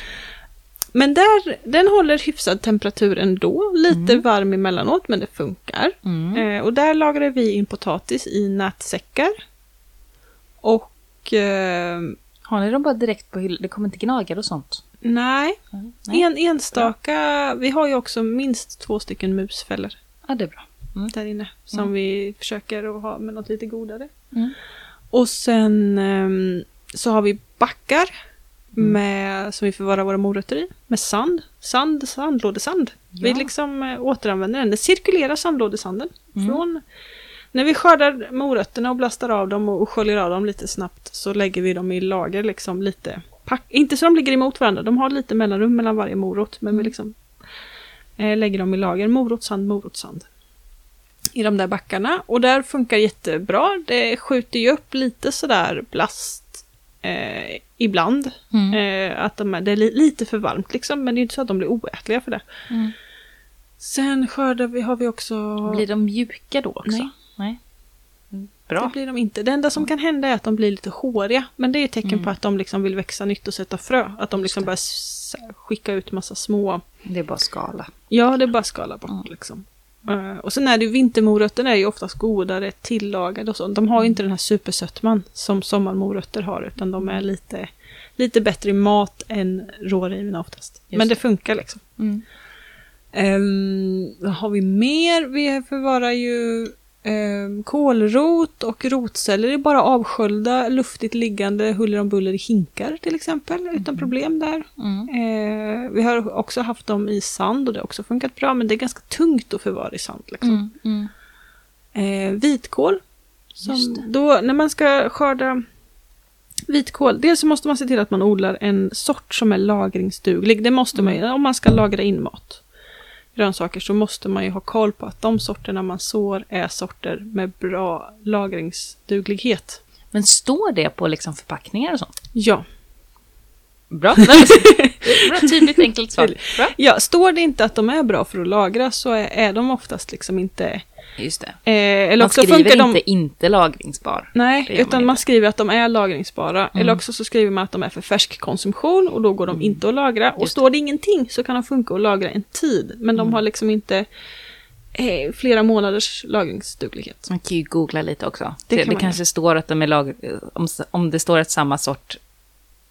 Men där, den håller hyfsad temperatur ändå. Lite Mm. varm emellanåt, men det funkar. Mm. Eh, och där lagrar vi in potatis i nätsäckar. Och eh, Har ni dem bara direkt på hyllan? Det kommer inte gnagare och sånt? nej, Nej. En, enstaka. Vi har ju också minst två stycken musfällor Ja, det är bra. där inne. Som Mm. vi försöker att ha med något lite godare. Mm. Och sen ehm, så har vi backar Mm. med, som vi förvarar våra morötter i. Med sand. Sand, sandlådesand. Vi Ja. liksom eh, återanvänder den. Den cirkulerar sandlådesanden. Mm. Från, när vi skördar morötterna och blastar av dem och, sköljer av dem lite snabbt så lägger vi dem i lager liksom lite. Pack, inte så de ligger emot varandra. De har lite mellanrum mellan varje morot. Men vi Mm. liksom eh, lägger dem i lager. Morotsand, morotsand i de där backarna. Och där funkar jättebra. Det skjuter ju upp lite sådär blast eh, ibland. Mm. Eh, att de är, det är li, lite för varmt liksom, men det är inte så att de blir oätliga för det. Mm. Sen skördar vi, har vi också... Blir de mjuka då också? Nej. Nej. Mm, Det Bra. blir de inte. Det enda som kan hända är att de blir lite håriga. Men det är ett tecken Mm. på att de liksom vill växa nytt och sätta frö. Att de liksom det. börjar skicka ut massa små... Det är bara skala. Ja, det är bara skala bort Mm. liksom. Eh, och sen är det ju vintermorötterna är ju oftast godare tillagade och så. De har ju inte den här supersötman som sommarmorötter har. Utan de är lite, lite bättre i mat än rårivna oftast. Just Men det det. funkar liksom. Mm. Um, vad har vi mer? Vi förvarar ju um, kålrot och rotceller är bara avsköljda, luftigt liggande huller om buller i hinkar till exempel, utan problem där. Mm. Eh, vi har också haft dem i sand och det har också funkat bra, men det är ganska tungt att förvara i sand. Liksom. Mm. Mm. Eh, vitkål. Som då, när man ska skörda vitkål, dels så måste man se till att man odlar en sort som är lagringsduglig. Det måste man Mm. ju, om man ska lagra in mat. Grönsaker så måste man ju ha koll på att de sorterna man sår är sorter med bra lagringsduglighet. Men står det på liksom förpackningar och sånt? Ja, Bra. Bra, tydligt, enkelt svar. Bra. ja står det inte att de är bra för att lagra så är, är de oftast liksom inte... Just det. Eh, eller Man också skriver funkar de... inte inte lagringsbar. Nej, man utan inte. man skriver att de är lagringsbara. Mm. Eller också så skriver man att de är för färsk konsumtion och då går de inte att lagra. Och Just står det ingenting så kan de funka att lagra en tid. Men de Mm. har liksom inte eh, flera månaders lagringsduglighet. Man kan ju googla lite också. Det Det, kan det, man kanske står att de är lag... Om, om det står att samma sort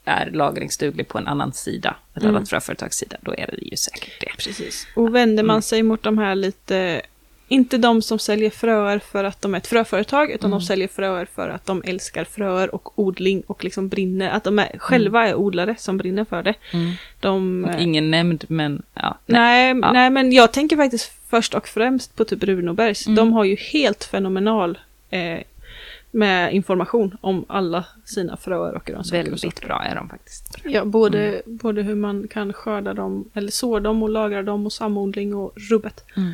är lagringsduglig på en annan sida, ett Mm. annat fröföretags sida, då är det ju säkert det. Precis. Och vänder man Mm. sig mot de här lite, inte de som säljer fröer för att de är ett fröföretag, utan Mm. de säljer fröer för att de älskar fröer och odling och liksom brinner, att de är, själva är odlare som brinner för det. Mm. De, eh, Ingen nämnd, men ja. Nej. nej, Ja. nej, men jag tänker faktiskt först och främst på typ Runobergs. Mm. De har ju helt fenomenal eh, med information om alla sina fröer och grönsaker. och. Väldigt bra är de faktiskt. Ja, både, Mm. både hur man kan skörda dem, eller så dem och lagra dem och samodling och rubbet. Mm.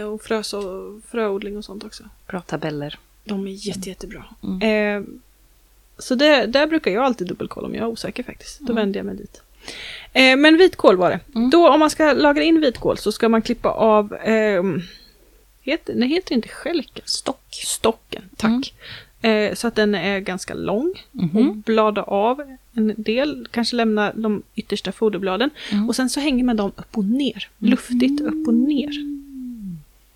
Eh, och frös och fröodling och sånt också. Bra tabeller. De är jätte, jättebra. Mm. Eh, så det, där brukar jag alltid dubbelkolla om jag är osäker faktiskt. Då Mm. vänder jag mig dit. Eh, men vitkål var det. Mm. Då om man ska lagra in vitkål så ska man klippa av, ehm, heter, nej heter inte skälken? Stock. Stocken, tack. Eh, så att den är ganska lång. Och Mhm. blada av en del, kanske lämna de yttersta foderbladen. Mm. Och sen så hänger man dem upp och ner. Luftigt upp och ner.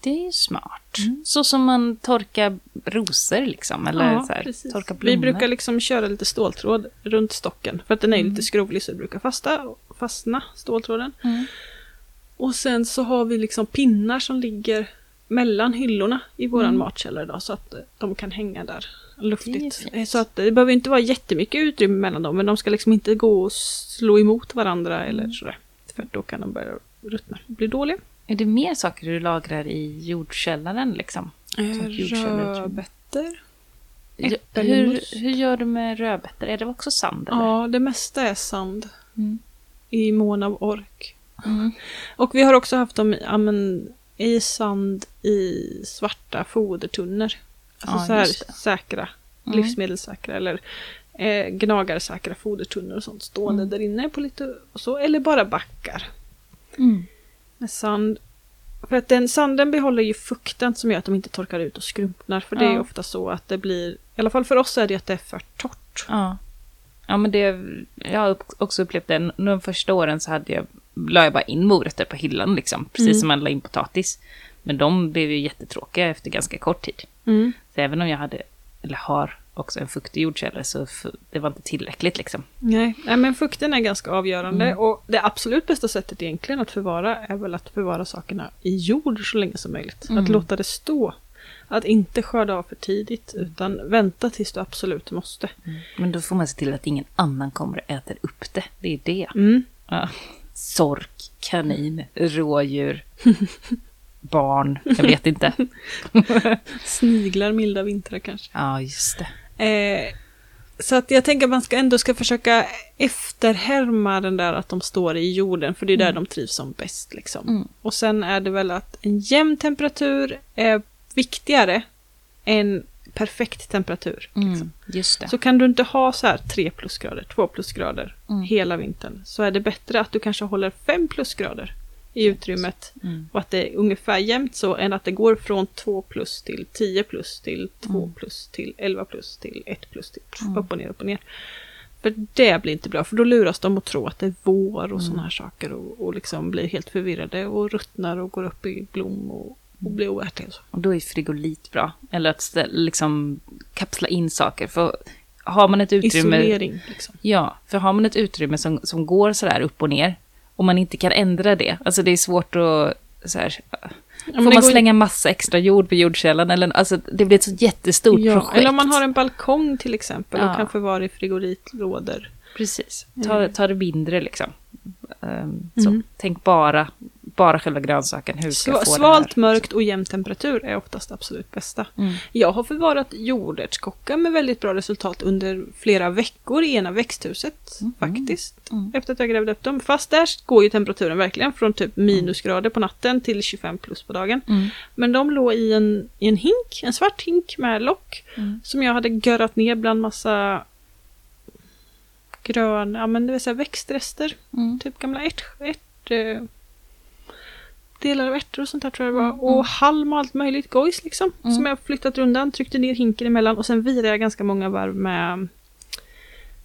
Det är smart. Så som man torkar rosor liksom, eller Ja, så här, torkar blommor. Vi brukar liksom köra lite ståltråd runt stocken. För att den är Mm. lite skrovlig så det brukar fasta, fastna, ståltråden. Mm. Och sen så har vi liksom pinnar som ligger mellan hyllorna i våran Mm. matkällare då, så att eh, de kan hänga där luftigt. Eh, Så att det behöver inte vara jättemycket utrymme mellan dem, men de ska liksom inte gå och slå emot varandra eller Mm. sådär. För då kan de börja ruttna, bli dåliga. Är det mer saker du lagrar i jordkällaren liksom? Som jordkällare, Rödbetor. Hur, hur gör du med rödbetor? Är det också sand? Eller? Ja, det mesta är sand Mm. i mån av ork. Mm. Och vi har också haft dem i, ja, men, i sand i svarta fodertunnor. Alltså Ja, så här säkra, Mm. livsmedelssäkra eller eh, gnagarsäkra fodertunnor och sånt stående Mm. där inne på lite och så. Eller bara backar Mm. med sand. För att den sanden behåller ju fukten som gör att de inte torkar ut och skrumpnar. För det är ofta så att det blir, i alla fall för oss är det att det är för torrt. Ja. Ja, men det, jag har också upplevt det. De första åren så hade jag, la jag bara in morötter på hyllan, liksom. Precis Mm. som man la in potatis. Men de blev ju jättetråkiga efter ganska kort tid. Mm. Så även om jag hade, eller har, också en fuktig jordkällare så det var inte tillräckligt liksom. Nej, nej, men fukten är ganska avgörande Mm. och det absolut bästa sättet egentligen att förvara är väl att förvara sakerna i jord så länge som möjligt. Mm. Att låta det stå. Att inte skörda av för tidigt utan vänta tills du absolut måste. Men då får man se till att ingen annan kommer och äter upp det. Det är det. Mm. Ja. Sork, kanin, rådjur, barn, jag vet inte. Sniglar milda vintrar kanske. Ja, just det. Eh, så att jag tänker att man ska ändå ska försöka efterhärma den där att de står i jorden för det är där de trivs som bäst. Liksom. Mm. Och sen är det väl att en jämn temperatur är viktigare än perfekt temperatur. Mm, just det. Så kan du inte ha så här 3 plusgrader, 2 plusgrader Mm. hela vintern så är det bättre att du kanske håller 5 plusgrader i utrymmet Mm. och att det är ungefär jämnt så än att det går från 2 plus till 10 plus till 2 Mm. plus till 11 plus till 1 plus till Mm. upp och ner upp och ner. För det blir inte bra för då luras de att tro att det är vår och Mm. sådana här saker och, och liksom blir helt förvirrade och ruttnar och går upp i blom och, och blir oätliga. och. Och då är frigolit bra. Eller att stä- liksom kapsla in saker. För har man ett utrymme... Isolering liksom. Ja, för har man ett utrymme som, som går sådär upp och ner och man inte kan ändra det. Alltså det är svårt att... Så här, får man slänga massa extra jord på jordkällan? Eller, alltså det blir ett så jättestort Ja, projekt. eller om man har en balkong till exempel och Ja. kan förvara i frigolitlådor. Precis, ta, Mm. ta det mindre liksom. Ehm, så. Mm. Tänk bara, bara själva grönsaken. Hur ska Sva- få Svalt, här? mörkt och jämn temperatur är oftast absolut bästa. Mm. Jag har förvarat jordärtskockar med väldigt bra resultat under flera veckor i ena växthuset Mhm. faktiskt. Mm. Efter att jag grävde upp dem. Fast där går ju temperaturen verkligen från typ minusgrader på natten till 25 plus på dagen. Mm. Men de låg i en, i en hink, en svart hink med lock. Mm. Som jag hade görrat ner bland massa grön, ja men det vill säga växtrester. Mm. Typ gamla ärt, ärt, delar av ärtor och sånt där tror jag det var. Mm, Och halm och allt möjligt gojs liksom. Mm. Som jag flyttat undan, tryckte ner hinken emellan och sen virade jag ganska många varv med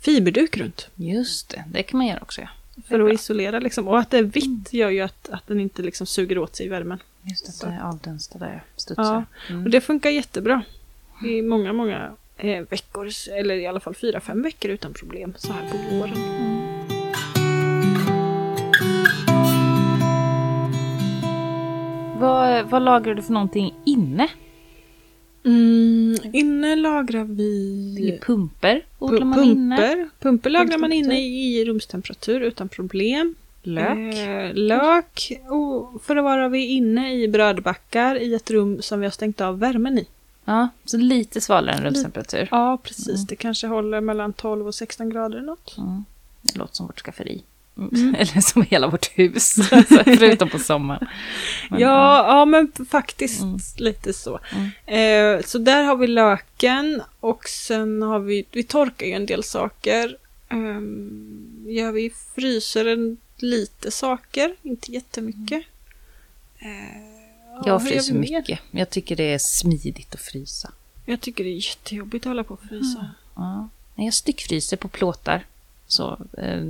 fiberduk runt. Just det, det kan man göra också. Ja. För att isolera liksom. Och att det är vitt Mm. gör ju att, att den inte liksom suger åt sig värmen. Just det, Så. det är avdunstade studsar. Ja. Mm. Och det funkar jättebra. I många, många eh, veckor, eller i alla fall fyra, fem veckor utan problem så här på våren. Vad, vad lagrar du för någonting inne? Mm, inne lagrar vi pumper odlar man inne. pumper. Lagrar man inne i rumstemperatur utan problem. Lök. Eh, lök och för att vara vi inne i brödbackar i ett rum som vi har stängt av värmen i. Ja, så lite svalare än rumstemperatur. Ja, precis. Det kanske håller mellan 12 och 16 grader eller något. Mm. Det låter som vårt skafferi. Mm. Mm. Eller som hela vårt hus, alltså, förutom på sommaren. Men, ja, ja, men faktiskt Mm. lite så. Mm. Eh, så där har vi löken och sen har vi, vi torkar ju en del saker. Um, ja, vi fryser en, lite saker, inte jättemycket. Eh, ja, Jag fryser mycket. Jag tycker det är smidigt att frysa. Jag tycker det är jättejobbigt att hålla på och frysa. Ja. Nej, Jag styckfryser på plåtar. Så, eh,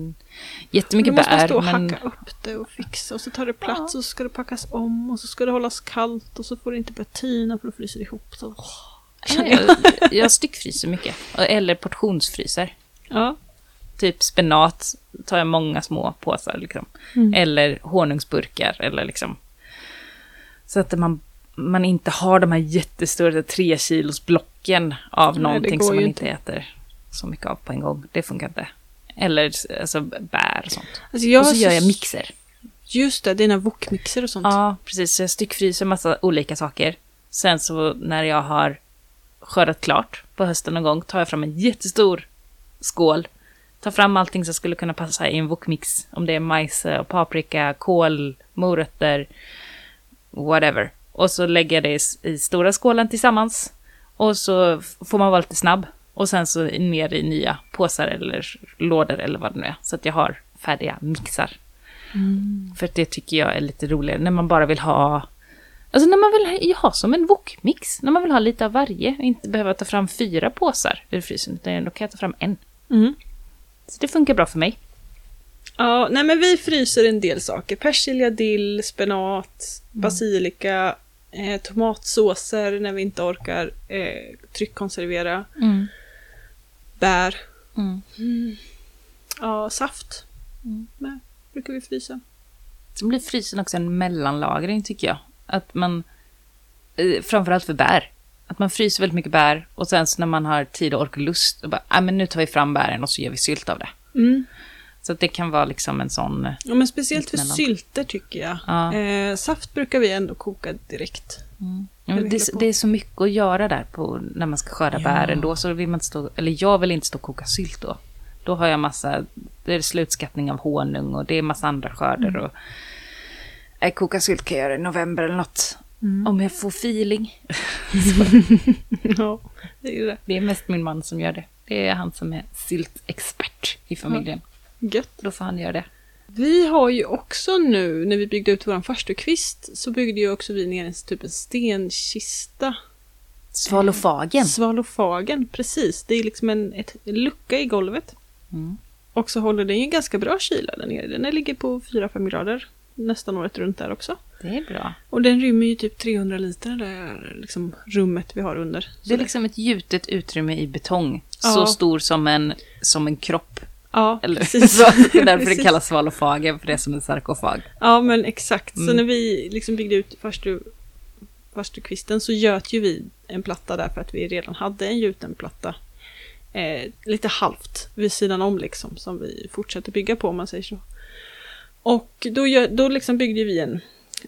jättemycket Då måste man bär. stå och men... hacka upp det och fixa och så tar det plats Ja. och så ska det packas om och så ska det hållas kallt och så får det inte börja tina för då fryser det ihop. Så. Ja, jag, jag styckfryser mycket. Eller portionsfryser. Ja. Typ spenat tar jag många små påsar. Liksom. Mm. Eller honungsburkar. Eller liksom. Så att man, man inte har de här jättestora tre kilos blocken av Nej, någonting som man inte äter så mycket av på en gång. Det funkar inte. Eller alltså, bär och sånt. Alltså jag och så gör jag mixer. Just det, dina wokmixer och sånt. Ja, precis. Så jag styckfryser massa olika saker. Sen så när jag har skördat klart på hösten någon gång tar jag fram en jättestor skål. Tar fram allting som skulle kunna passa i en wokmix. Om det är majs, och paprika, kål, morötter, whatever. Och så lägger jag det i, i stora skålen tillsammans. Och så får man vara lite snabb. Och sen så ner i nya påsar eller lådor eller vad det nu är. Så att jag har färdiga mixar. För att det tycker jag är lite roligare när man bara vill ha... Alltså när man vill ha som en wokmix. När man vill ha lite av varje. Och inte behöva ta fram fyra påsar ur frysen. Utan då kan jag ta fram en. Mm. Så det funkar bra för mig. Ja, nej men vi fryser en del saker. Persilja, dill, spenat, basilika, eh, tomatsåser när vi inte orkar eh, tryckkonservera, bär, Mm. ja, saft. Mm. Med, brukar vi frysa. Så blir frysen också en mellanlagring tycker jag. Att man, eh, framförallt för bär. Att man fryser väldigt mycket bär och sen så när man har tid och ork och lust, och bara, ah, men nu tar vi fram bären och så gör vi sylt av det. Mm. Så att det kan vara liksom en sån... Ja, men speciellt för sylter tycker jag. Ja. Eh, saft brukar vi ändå koka direkt. Mm. Ja, det, det är så mycket att göra där på, när man ska skörda Ja. bären. Då så vill man inte stå, eller jag vill inte stå och koka sylt då. Då har jag massa, det är slutskattning av honung och det är massa andra skörder. Mm. Och, äh, koka sylt kan jag göra i november eller något. Om jag får feeling. ja, det är det. Det är mest min man som gör det. Det är han som är syltexpert i familjen. Gött. Då får han göra det. Vi har ju också nu, när vi byggde ut vår farstukvist, så byggde ju också vi ner en typ en stenkista. Svalofagen. Svalofagen, precis. Det är liksom en ett, lucka i golvet. Mm. Och så håller den ju ganska bra kyla där nere. Den ligger på 4-5 grader nästan året runt där också. Det är bra. Och den rymmer ju typ 300 liter, det där liksom rummet vi har under. Det är liksom ett gjutet utrymme i betong. Ja. Så stor som en, som en kropp. Ja, Eller precis. så. Det är därför det Precis. kallas svalofagen, för det är som en sarkofag. Ja, men exakt. Så Mm. när vi liksom byggde ut farstu, farstukvisten så göt ju vi en platta där för att vi redan hade en gjuten platta. Eh, lite halvt vid sidan om liksom, som vi fortsätter bygga på om man säger så. Och då, gör, då liksom byggde vi en,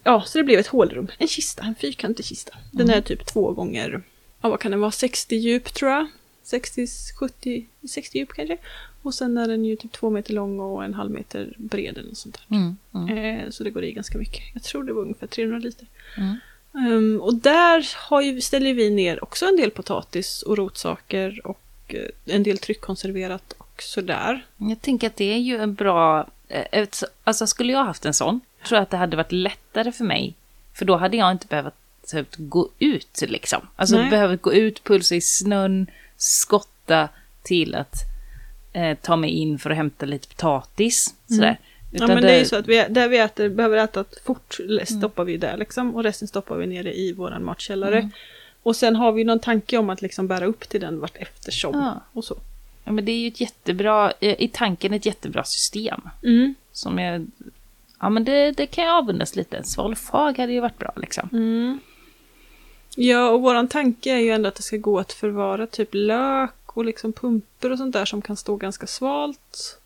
ja, så det blev ett hålrum. En kista, en fyrkantig kista. Den är typ två gånger, ja vad kan den vara, 60 djup tror jag. 60, 70, 60 djup kanske. Och sen är den ju typ två meter lång och en halv meter bred eller något sånt där. Mm, mm, Eh, så det går i ganska mycket. Jag tror det var ungefär 300 liter. mm. Ehm, och där har ju, ställer vi ner också en del potatis och rotsaker och eh, en del tryckkonserverat och sådär. Jag tänker att det är ju en bra... eh, Alltså skulle jag haft en sån, tror jag att det hade varit lättare för mig. För då hade jag inte behövt typ, gå ut liksom. Alltså behövt gå ut, pulsa i snön, skotta till att eh, ta mig in för att hämta lite potatis. Sådär. Mm. Ja Utan men det är ju så att vi, där vi äter, behöver äta fort Mm. stoppar vi där liksom och resten stoppar vi nere i våran matkällare. Mm. Och sen har vi någon tanke om att liksom bära upp till den vart eftersom. Ja. Och så. Ja, men det är ju ett jättebra, eh, i tanken ett jättebra system. Mm. Som är, ja men det, det kan jag avundas lite. Svalfag hade ju varit bra liksom. Mm. Ja, och våran tanke är ju ändå att det ska gå att förvara typ lök och liksom pumper och sånt där som kan stå ganska svalt.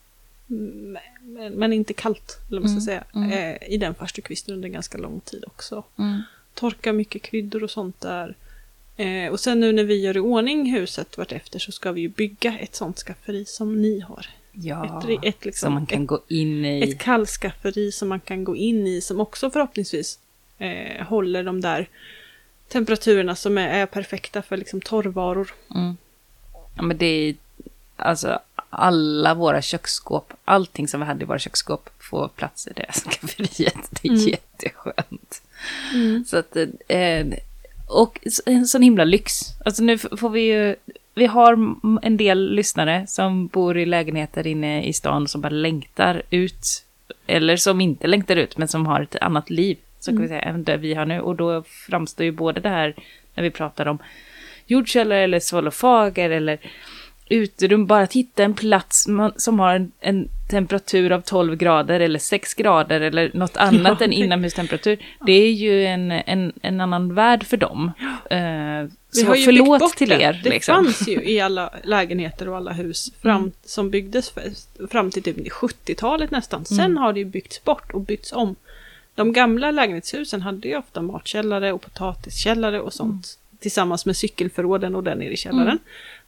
mm, Men, men inte kallt, eller vad man ska Mm, säga. mm. Eh, I den farstukvisten under ganska lång tid också. Mm. Torka mycket kryddor och sånt där. Eh, och sen nu när vi gör i ordning huset vartefter så ska vi ju bygga ett sånt skafferi som ni har. Ja, Ett, ett, liksom, som man kan ett, gå in i. ett kallskafferi som man kan gå in i som också förhoppningsvis eh, håller de där temperaturerna som är, är perfekta för liksom torrvaror. Mm. Ja, men det är alltså alla våra köksskåp, allting som vi hade i våra köksskåp får plats i det skafferiet. Det är Mm. jätteskönt. Så att, eh, och en sån himla lyx. Alltså nu får vi ju, vi har en del lyssnare som bor i lägenheter inne i stan som bara längtar ut. Eller som inte längtar ut, men som har ett annat liv. Så kan vi säga, än det vi har nu. Och då framstår ju både det här, när vi pratar om jordkällare eller svalofager eller uterum, bara att hitta en plats som har en, en temperatur av 12 grader eller 6 grader eller något annat Ja, än inomhustemperatur. Det är ju en, en, en annan värld för dem. Vi så har ju förlåt bort till er. Det liksom. fanns ju i alla lägenheter och alla hus fram, som byggdes för, fram till typ 70-talet nästan. Sen Mm. har det ju byggts bort och byggts om. De gamla lägenhetshusen hade ju ofta matkällare och potatiskällare och sånt. Tillsammans med cykelförråden och den nere i källaren. Mm.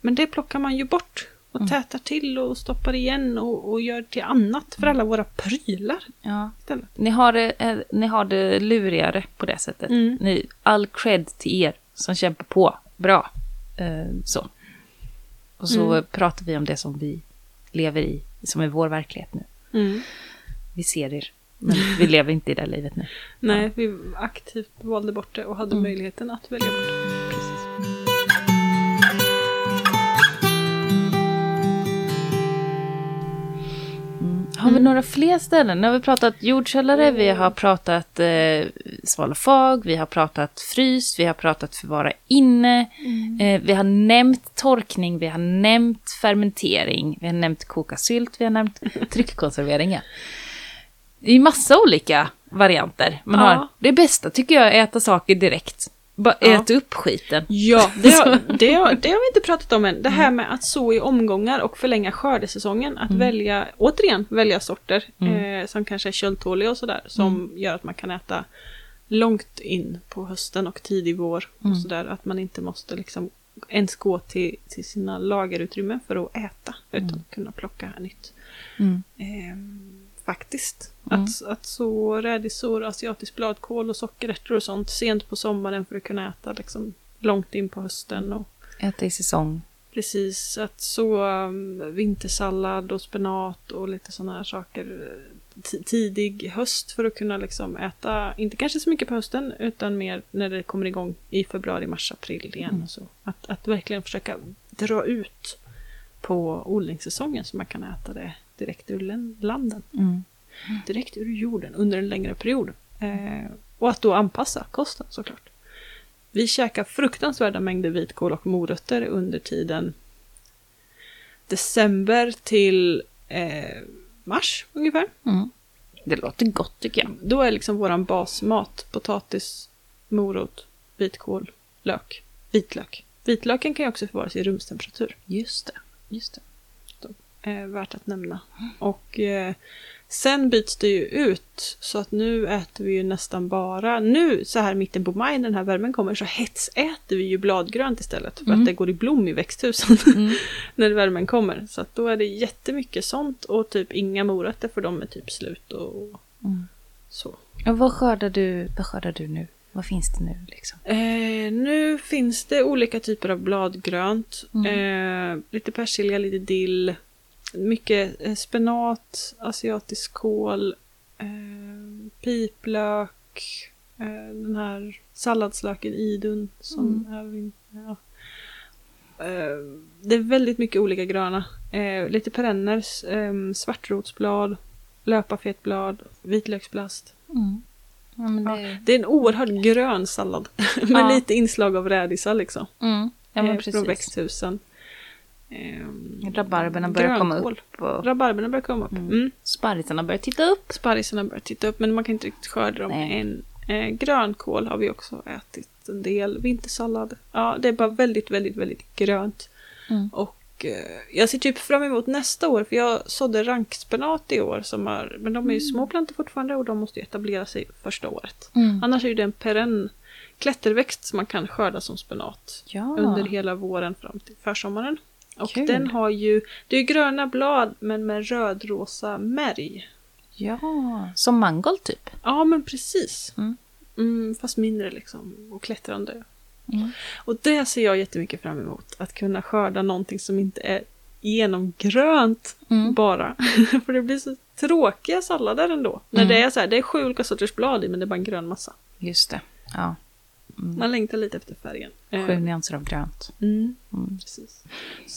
Men det plockar man ju bort. Och tätar till och stoppar igen och, och gör till annat för alla våra prylar Ja. Ni, har det, eh, ni har det lurigare på det sättet. Mm. Ni, all cred till er som kämpar på. Bra. Eh, så. Och så Mm. pratar vi om det som vi lever i, som är vår verklighet nu. Mm. Vi ser er, men vi lever inte i det livet nu. Nej, vi aktivt valde bort det och hade Mm. möjligheten att välja bort det. Precis. Mm. Har vi några fler ställen? Nu har vi pratat jordkällare, vi har pratat eh, svalofag, vi har pratat frys, vi har pratat förvara inne, eh, vi har nämnt torkning, vi har nämnt fermentering, vi har nämnt koka sylt, vi har nämnt tryckkonservering. Det är massa olika varianter man Ja. har. Det bästa tycker jag är att äta saker direkt. Bara Ja. äta upp skiten. Ja, det har, det, har, det har vi inte pratat om än. Det här med att så i omgångar och förlänga skördesäsongen. Att välja, återigen, välja sorter eh, som kanske är köldtåliga och sådär. Som gör att man kan äta långt in på hösten och tidig vår. Och sådär, att man inte måste liksom ens gå till, till sina lagerutrymmen för att äta. Utan att kunna plocka nytt. Mm. Faktiskt. Mm. Att, att så rädisor, asiatisk bladkål och sockerärtor och sånt sent på sommaren för att kunna äta liksom långt in på hösten. Och Äta i säsong. precis att så um, vintersallad och spenat och lite sådana här saker eh, ti- tidig höst för att kunna liksom äta, inte kanske så mycket på hösten utan mer när det kommer igång i februari, mars, april igen. Och så. Att, att verkligen försöka dra ut på odlingssäsongen så man kan äta det direkt ur landen Mm. direkt ur jorden under en längre period. Eh, och att då anpassa kosten såklart. Vi käkar fruktansvärda mängder vitkål och morötter under tiden december till eh, mars ungefär. Mm. Det låter gott tycker jag. Då är liksom våran basmat potatis, morot, vitkål, lök, vitlök. Vitlöken kan ju också förvaras i rumstemperatur. Just det. Just det. Eh, värt att nämna. Och eh, sen byts det ju ut så att nu äter vi ju nästan bara, nu så här mitten på maj när den här värmen kommer så hetsäter vi ju bladgrönt istället för Mm. att det går i blom i växthusen Mm. när värmen kommer. Så att då är det jättemycket sånt och typ inga morötter för de är typ slut och Mm. så. Och vad skördar du, vad skördar du nu? Vad finns det nu liksom? Eh, nu finns det olika typer av bladgrönt. Mm. Eh, lite persilja, lite dill. Mycket eh, spenat, asiatisk kål, eh, piplök, eh, den här salladslöken idun som är... vin- Ja. Eh, det är väldigt mycket olika gröna. Eh, lite perenner, eh, svartrotsblad, löparfetblad, vitlöksblast. Mm. Ja, men Ja, det, det är en oerhört grön sallad. med lite inslag av rädisar liksom. mm, ja, men eh, precis. från växthusen. Ehm, Rabarberna börjar komma upp och Rabarberna börjar komma upp. Mm. Mm. sparrisarna börjar titta upp. Sparrisarna börjar titta upp men man kan inte riktigt skörda dem Nej. än. Eh, grönkål har vi också ätit en del. Vintersallad. Ja, det är bara väldigt, väldigt, väldigt grönt. Mm. Och eh, jag ser typ fram emot nästa år för jag sådde rankspenat i år. Som har, men de är ju små plantor fortfarande och de måste etablera sig första året. Mm. Annars är det en perenn klätterväxt som man kan skörda som spenat Ja. under hela våren fram till försommaren. Och Kul. den har ju, det är gröna blad men med rödrosa märg. ja, som mangold typ. Ja men precis. Mm. Mm, fast mindre liksom och klättrande. Mm. Och det ser jag jättemycket fram emot. Att kunna skörda någonting som inte är genomgrönt Mm. bara. För det blir så tråkiga sallader ändå. När Mm. det är så här, det är sju olika sorters blad i men det är bara en grön massa. Just det. Ja. Mm. Man längtar lite efter färgen. Eh, Sju nyanser av grönt. Mm. Mm. Precis.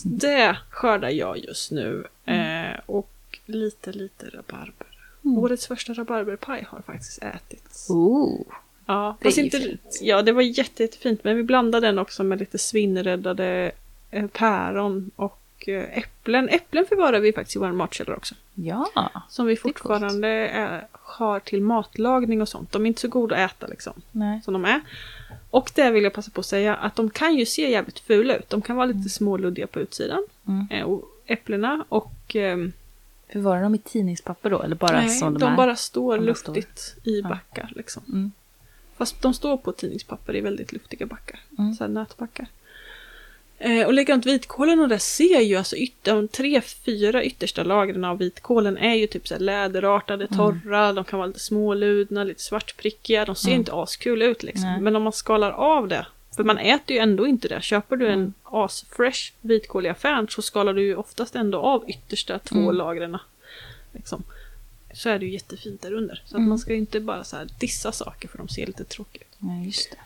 Det skördar jag just nu. Eh, och lite, lite rabarber. Mm. Årets första rabarberpaj har faktiskt ätits. Oh. Ja, Det är inte, fint. ja, det var jätte, jättefint. Men vi blandade den också med lite svinnräddade eh, päron och eh, äpplen. Äpplen förvarar vi faktiskt i vår matkällare också. Ja. Som vi fortfarande är, har till matlagning och sånt. De är inte så goda att äta liksom. Nej. som de är. Och det vill jag passa på att säga att de kan ju se jävligt fula ut. De kan vara lite Mm. småluddiga på utsidan. Mm. Eh, och äpplena och ehm, Förvarar de i tidningspapper då? Eller bara nej, som de, de är? bara står De luftigt i Ja. backar. Liksom. Mm. Fast de står på tidningspapper i väldigt luftiga backar. Mm. Så nätbackar. Eh, och likadant vitkålen och det ser ju alltså yt- de tre, fyra yttersta lagren av vitkålen är ju typ så läderartade, torra, de kan vara lite småludna, lite svartprickiga. De ser Mm. inte askul ut liksom. Nej. Men om man skalar av det, för man äter ju ändå inte det. Köper du en Mm. asfresh vitkål i affären så skalar du ju oftast ändå av yttersta två Mm. lagren. Liksom. Så är det ju jättefint där under. Så att Mm. man ska ju inte bara så dissa saker för de ser lite tråkiga ut. Ja, just det.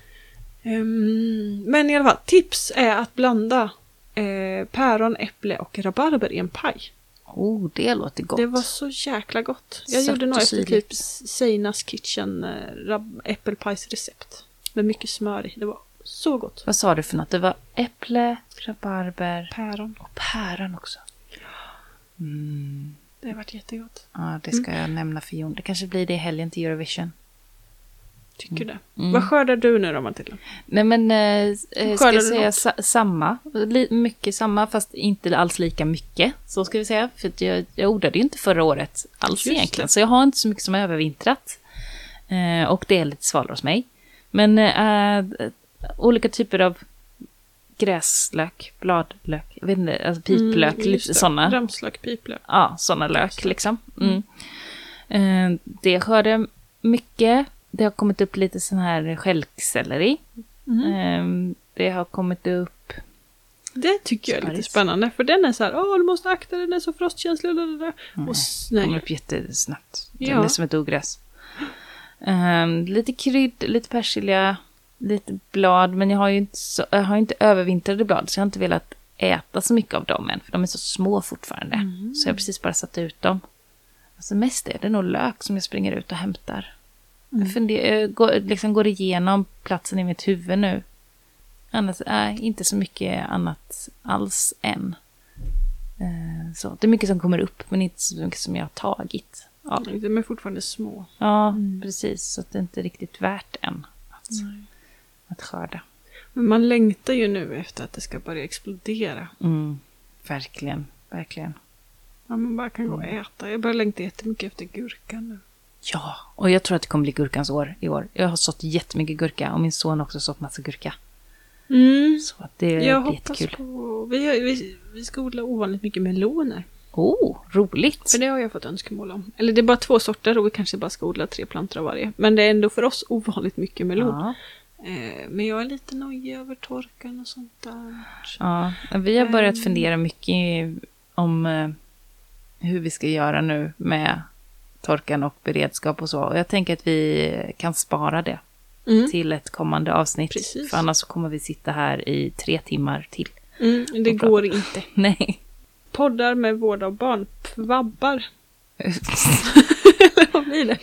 Ehm, men i alla fall, tips är att blanda eh, päron, äpple och rabarber i en paj. Oh, det låter gott. Det var så jäkla gott. Jag Sött gjorde nog efter typ Seinas Kitchen eh, äppelpajsrecept. Med mycket smör i. Det var så gott. Vad sa du för något? Det var äpple, rabarber Päron. och päron också. Mm. Det har varit jättegott. Ja, det ska jag nämna för Jon. Det kanske blir det i helgen till Eurovision. Tycker det. Mm. Vad skördar du nu då Matilda? Nej men, eh, eh, ska jag säga sa, samma. Li, mycket samma, fast inte alls lika mycket. Så ska vi säga. För jag, jag odlade ju inte förra året alls Just egentligen. det. Så jag har inte så mycket som har övervintrat. Eh, och det är lite svalare hos mig. Men eh, olika typer av gräslök, bladlök, jag vet inte, alltså piplök, Mm, lite det. sådana. Ramslök, piplök. Ja, sådana lök liksom. Mm. Eh, det skördar mycket. Det har kommit upp lite sån här stjälkselleri. Mm. Eh, det har kommit upp... Det tycker jag är lite spännande. För den är så här, åh du måste akta den är så frostkänslig. Och, Nej, och s- kommer upp jättesnabbt. Den Ja. är som ett ogräs. Eh, lite krydd, lite persilja, lite blad. Men jag har ju inte, så, jag har inte övervintrade blad. Så jag har inte velat äta så mycket av dem än. För de är så små fortfarande. Mm. Så jag har precis bara satt ut dem. Alltså mest är det nog lök som jag springer ut och hämtar. Mm. Jag funder, jag går, liksom går igenom platsen i mitt huvud nu. Annars är inte så mycket annat alls än. Eh, Så. Det är mycket som kommer upp, men inte så mycket som jag har tagit. Ja, De är fortfarande små. ja Mm. precis. Så att det är inte riktigt värt än att, att skörda. Men man längtar ju nu efter att det ska börja explodera. Mm, verkligen, verkligen. Ja, man bara kan gå och Mm. äta. Jag börjar längta jättemycket efter gurkan nu. Ja, och jag tror att det kommer bli gurkans år i år. Jag har sått jättemycket gurka och min son har också sått massa gurka. Mm. Så att det Jag blir jättekul. på... Vi, vi, vi ska odla ovanligt mycket meloner. Oh, roligt! För det har jag fått önskemål om. Eller det är bara två sorter och vi kanske bara ska odla tre plantor av varje. Men det är ändå för oss ovanligt mycket melon. Ja, Eh, men jag är lite nojig över torkan och sånt där. ja, vi har börjat Ehm. fundera mycket om eh, hur vi ska göra nu med torkan och beredskap och så. Och jag tänker att vi kan spara det Mm. till ett kommande avsnitt. Precis. För annars kommer vi sitta här i tre timmar till. Mm, det går inte. Nej. Poddar med vård av barn. Vabbar. Eller vad blir det?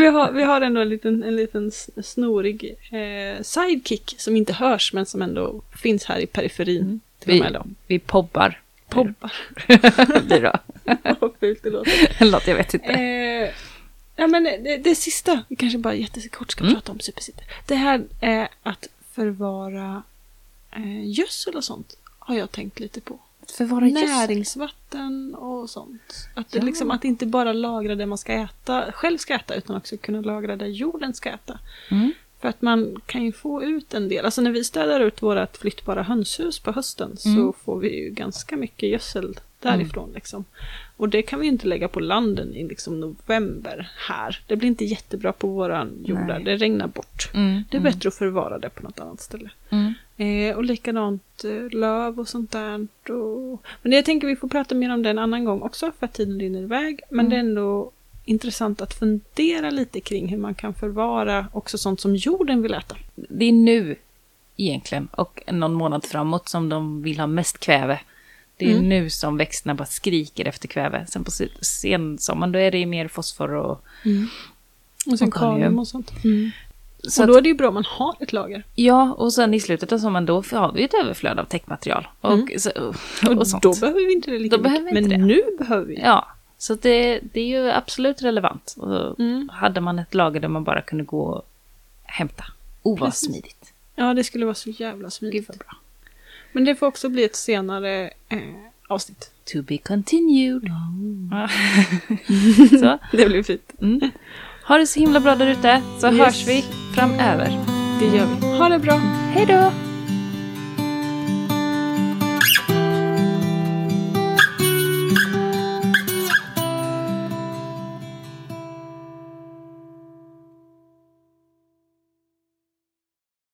vi, har, vi har ändå en liten, en liten snorig eh, sidekick som inte hörs men som ändå finns här i periferin. Mm. Vi, vi pobbar. Pobbar. det då. Vad fult det låter. Låt, jag vet inte. Eh, ja men det, det sista, vi kanske bara jättekort ska mm. prata om supersitter. Det här är att förvara eh, gödsel och sånt har jag tänkt lite på. Förvara? Näringsvatten och sånt. Att, det, ja. liksom, att inte bara lagra det man ska äta, själv ska äta, utan också kunna lagra det jorden ska äta. Mm. För att man kan ju få ut en del. Alltså när vi städar ut vårt flyttbara hönshus på hösten mm. så får vi ju ganska mycket gödsel därifrån. Mm. Liksom. Och det kan vi inte lägga på landen i liksom november här. Det blir inte jättebra på våran jordar, det regnar bort. Mm, det är mm. bättre att förvara det på något annat ställe. Mm. Eh, och likadant eh, löv och sånt där. Och... Men jag tänker vi får prata mer om det en annan gång också för att tiden rinner iväg. Men det är ändå intressant att fundera lite kring hur man kan förvara också sånt som jorden vill äta. Det är nu egentligen och någon månad framåt som de vill ha mest kväve. Det är mm. nu som växterna bara skriker efter kväve. Sen på sensommaren då är det mer fosfor och, mm. och sen kalium och sånt. Mm. Så och då är det ju bra om man har ett lager. Ja, och sen i slutet av sommaren då har vi ett överflöd av täckmaterial. Och, mm. så, och, och, sånt. då behöver vi inte det lika då mycket. Men det. nu behöver vi Ja, så det, det är ju absolut relevant. Och mm. Hade man ett lager där man bara kunde gå och hämta. Oh, vad smidigt. Ja, det skulle vara så jävla smidigt. Gud, bra. Men det får också bli ett senare eh, avsnitt. To be continued. Så. Det blir fint. Mm. Ha det så himla bra där ute, så yes. hörs vi framöver. Det gör vi. Ha det bra. Hej då!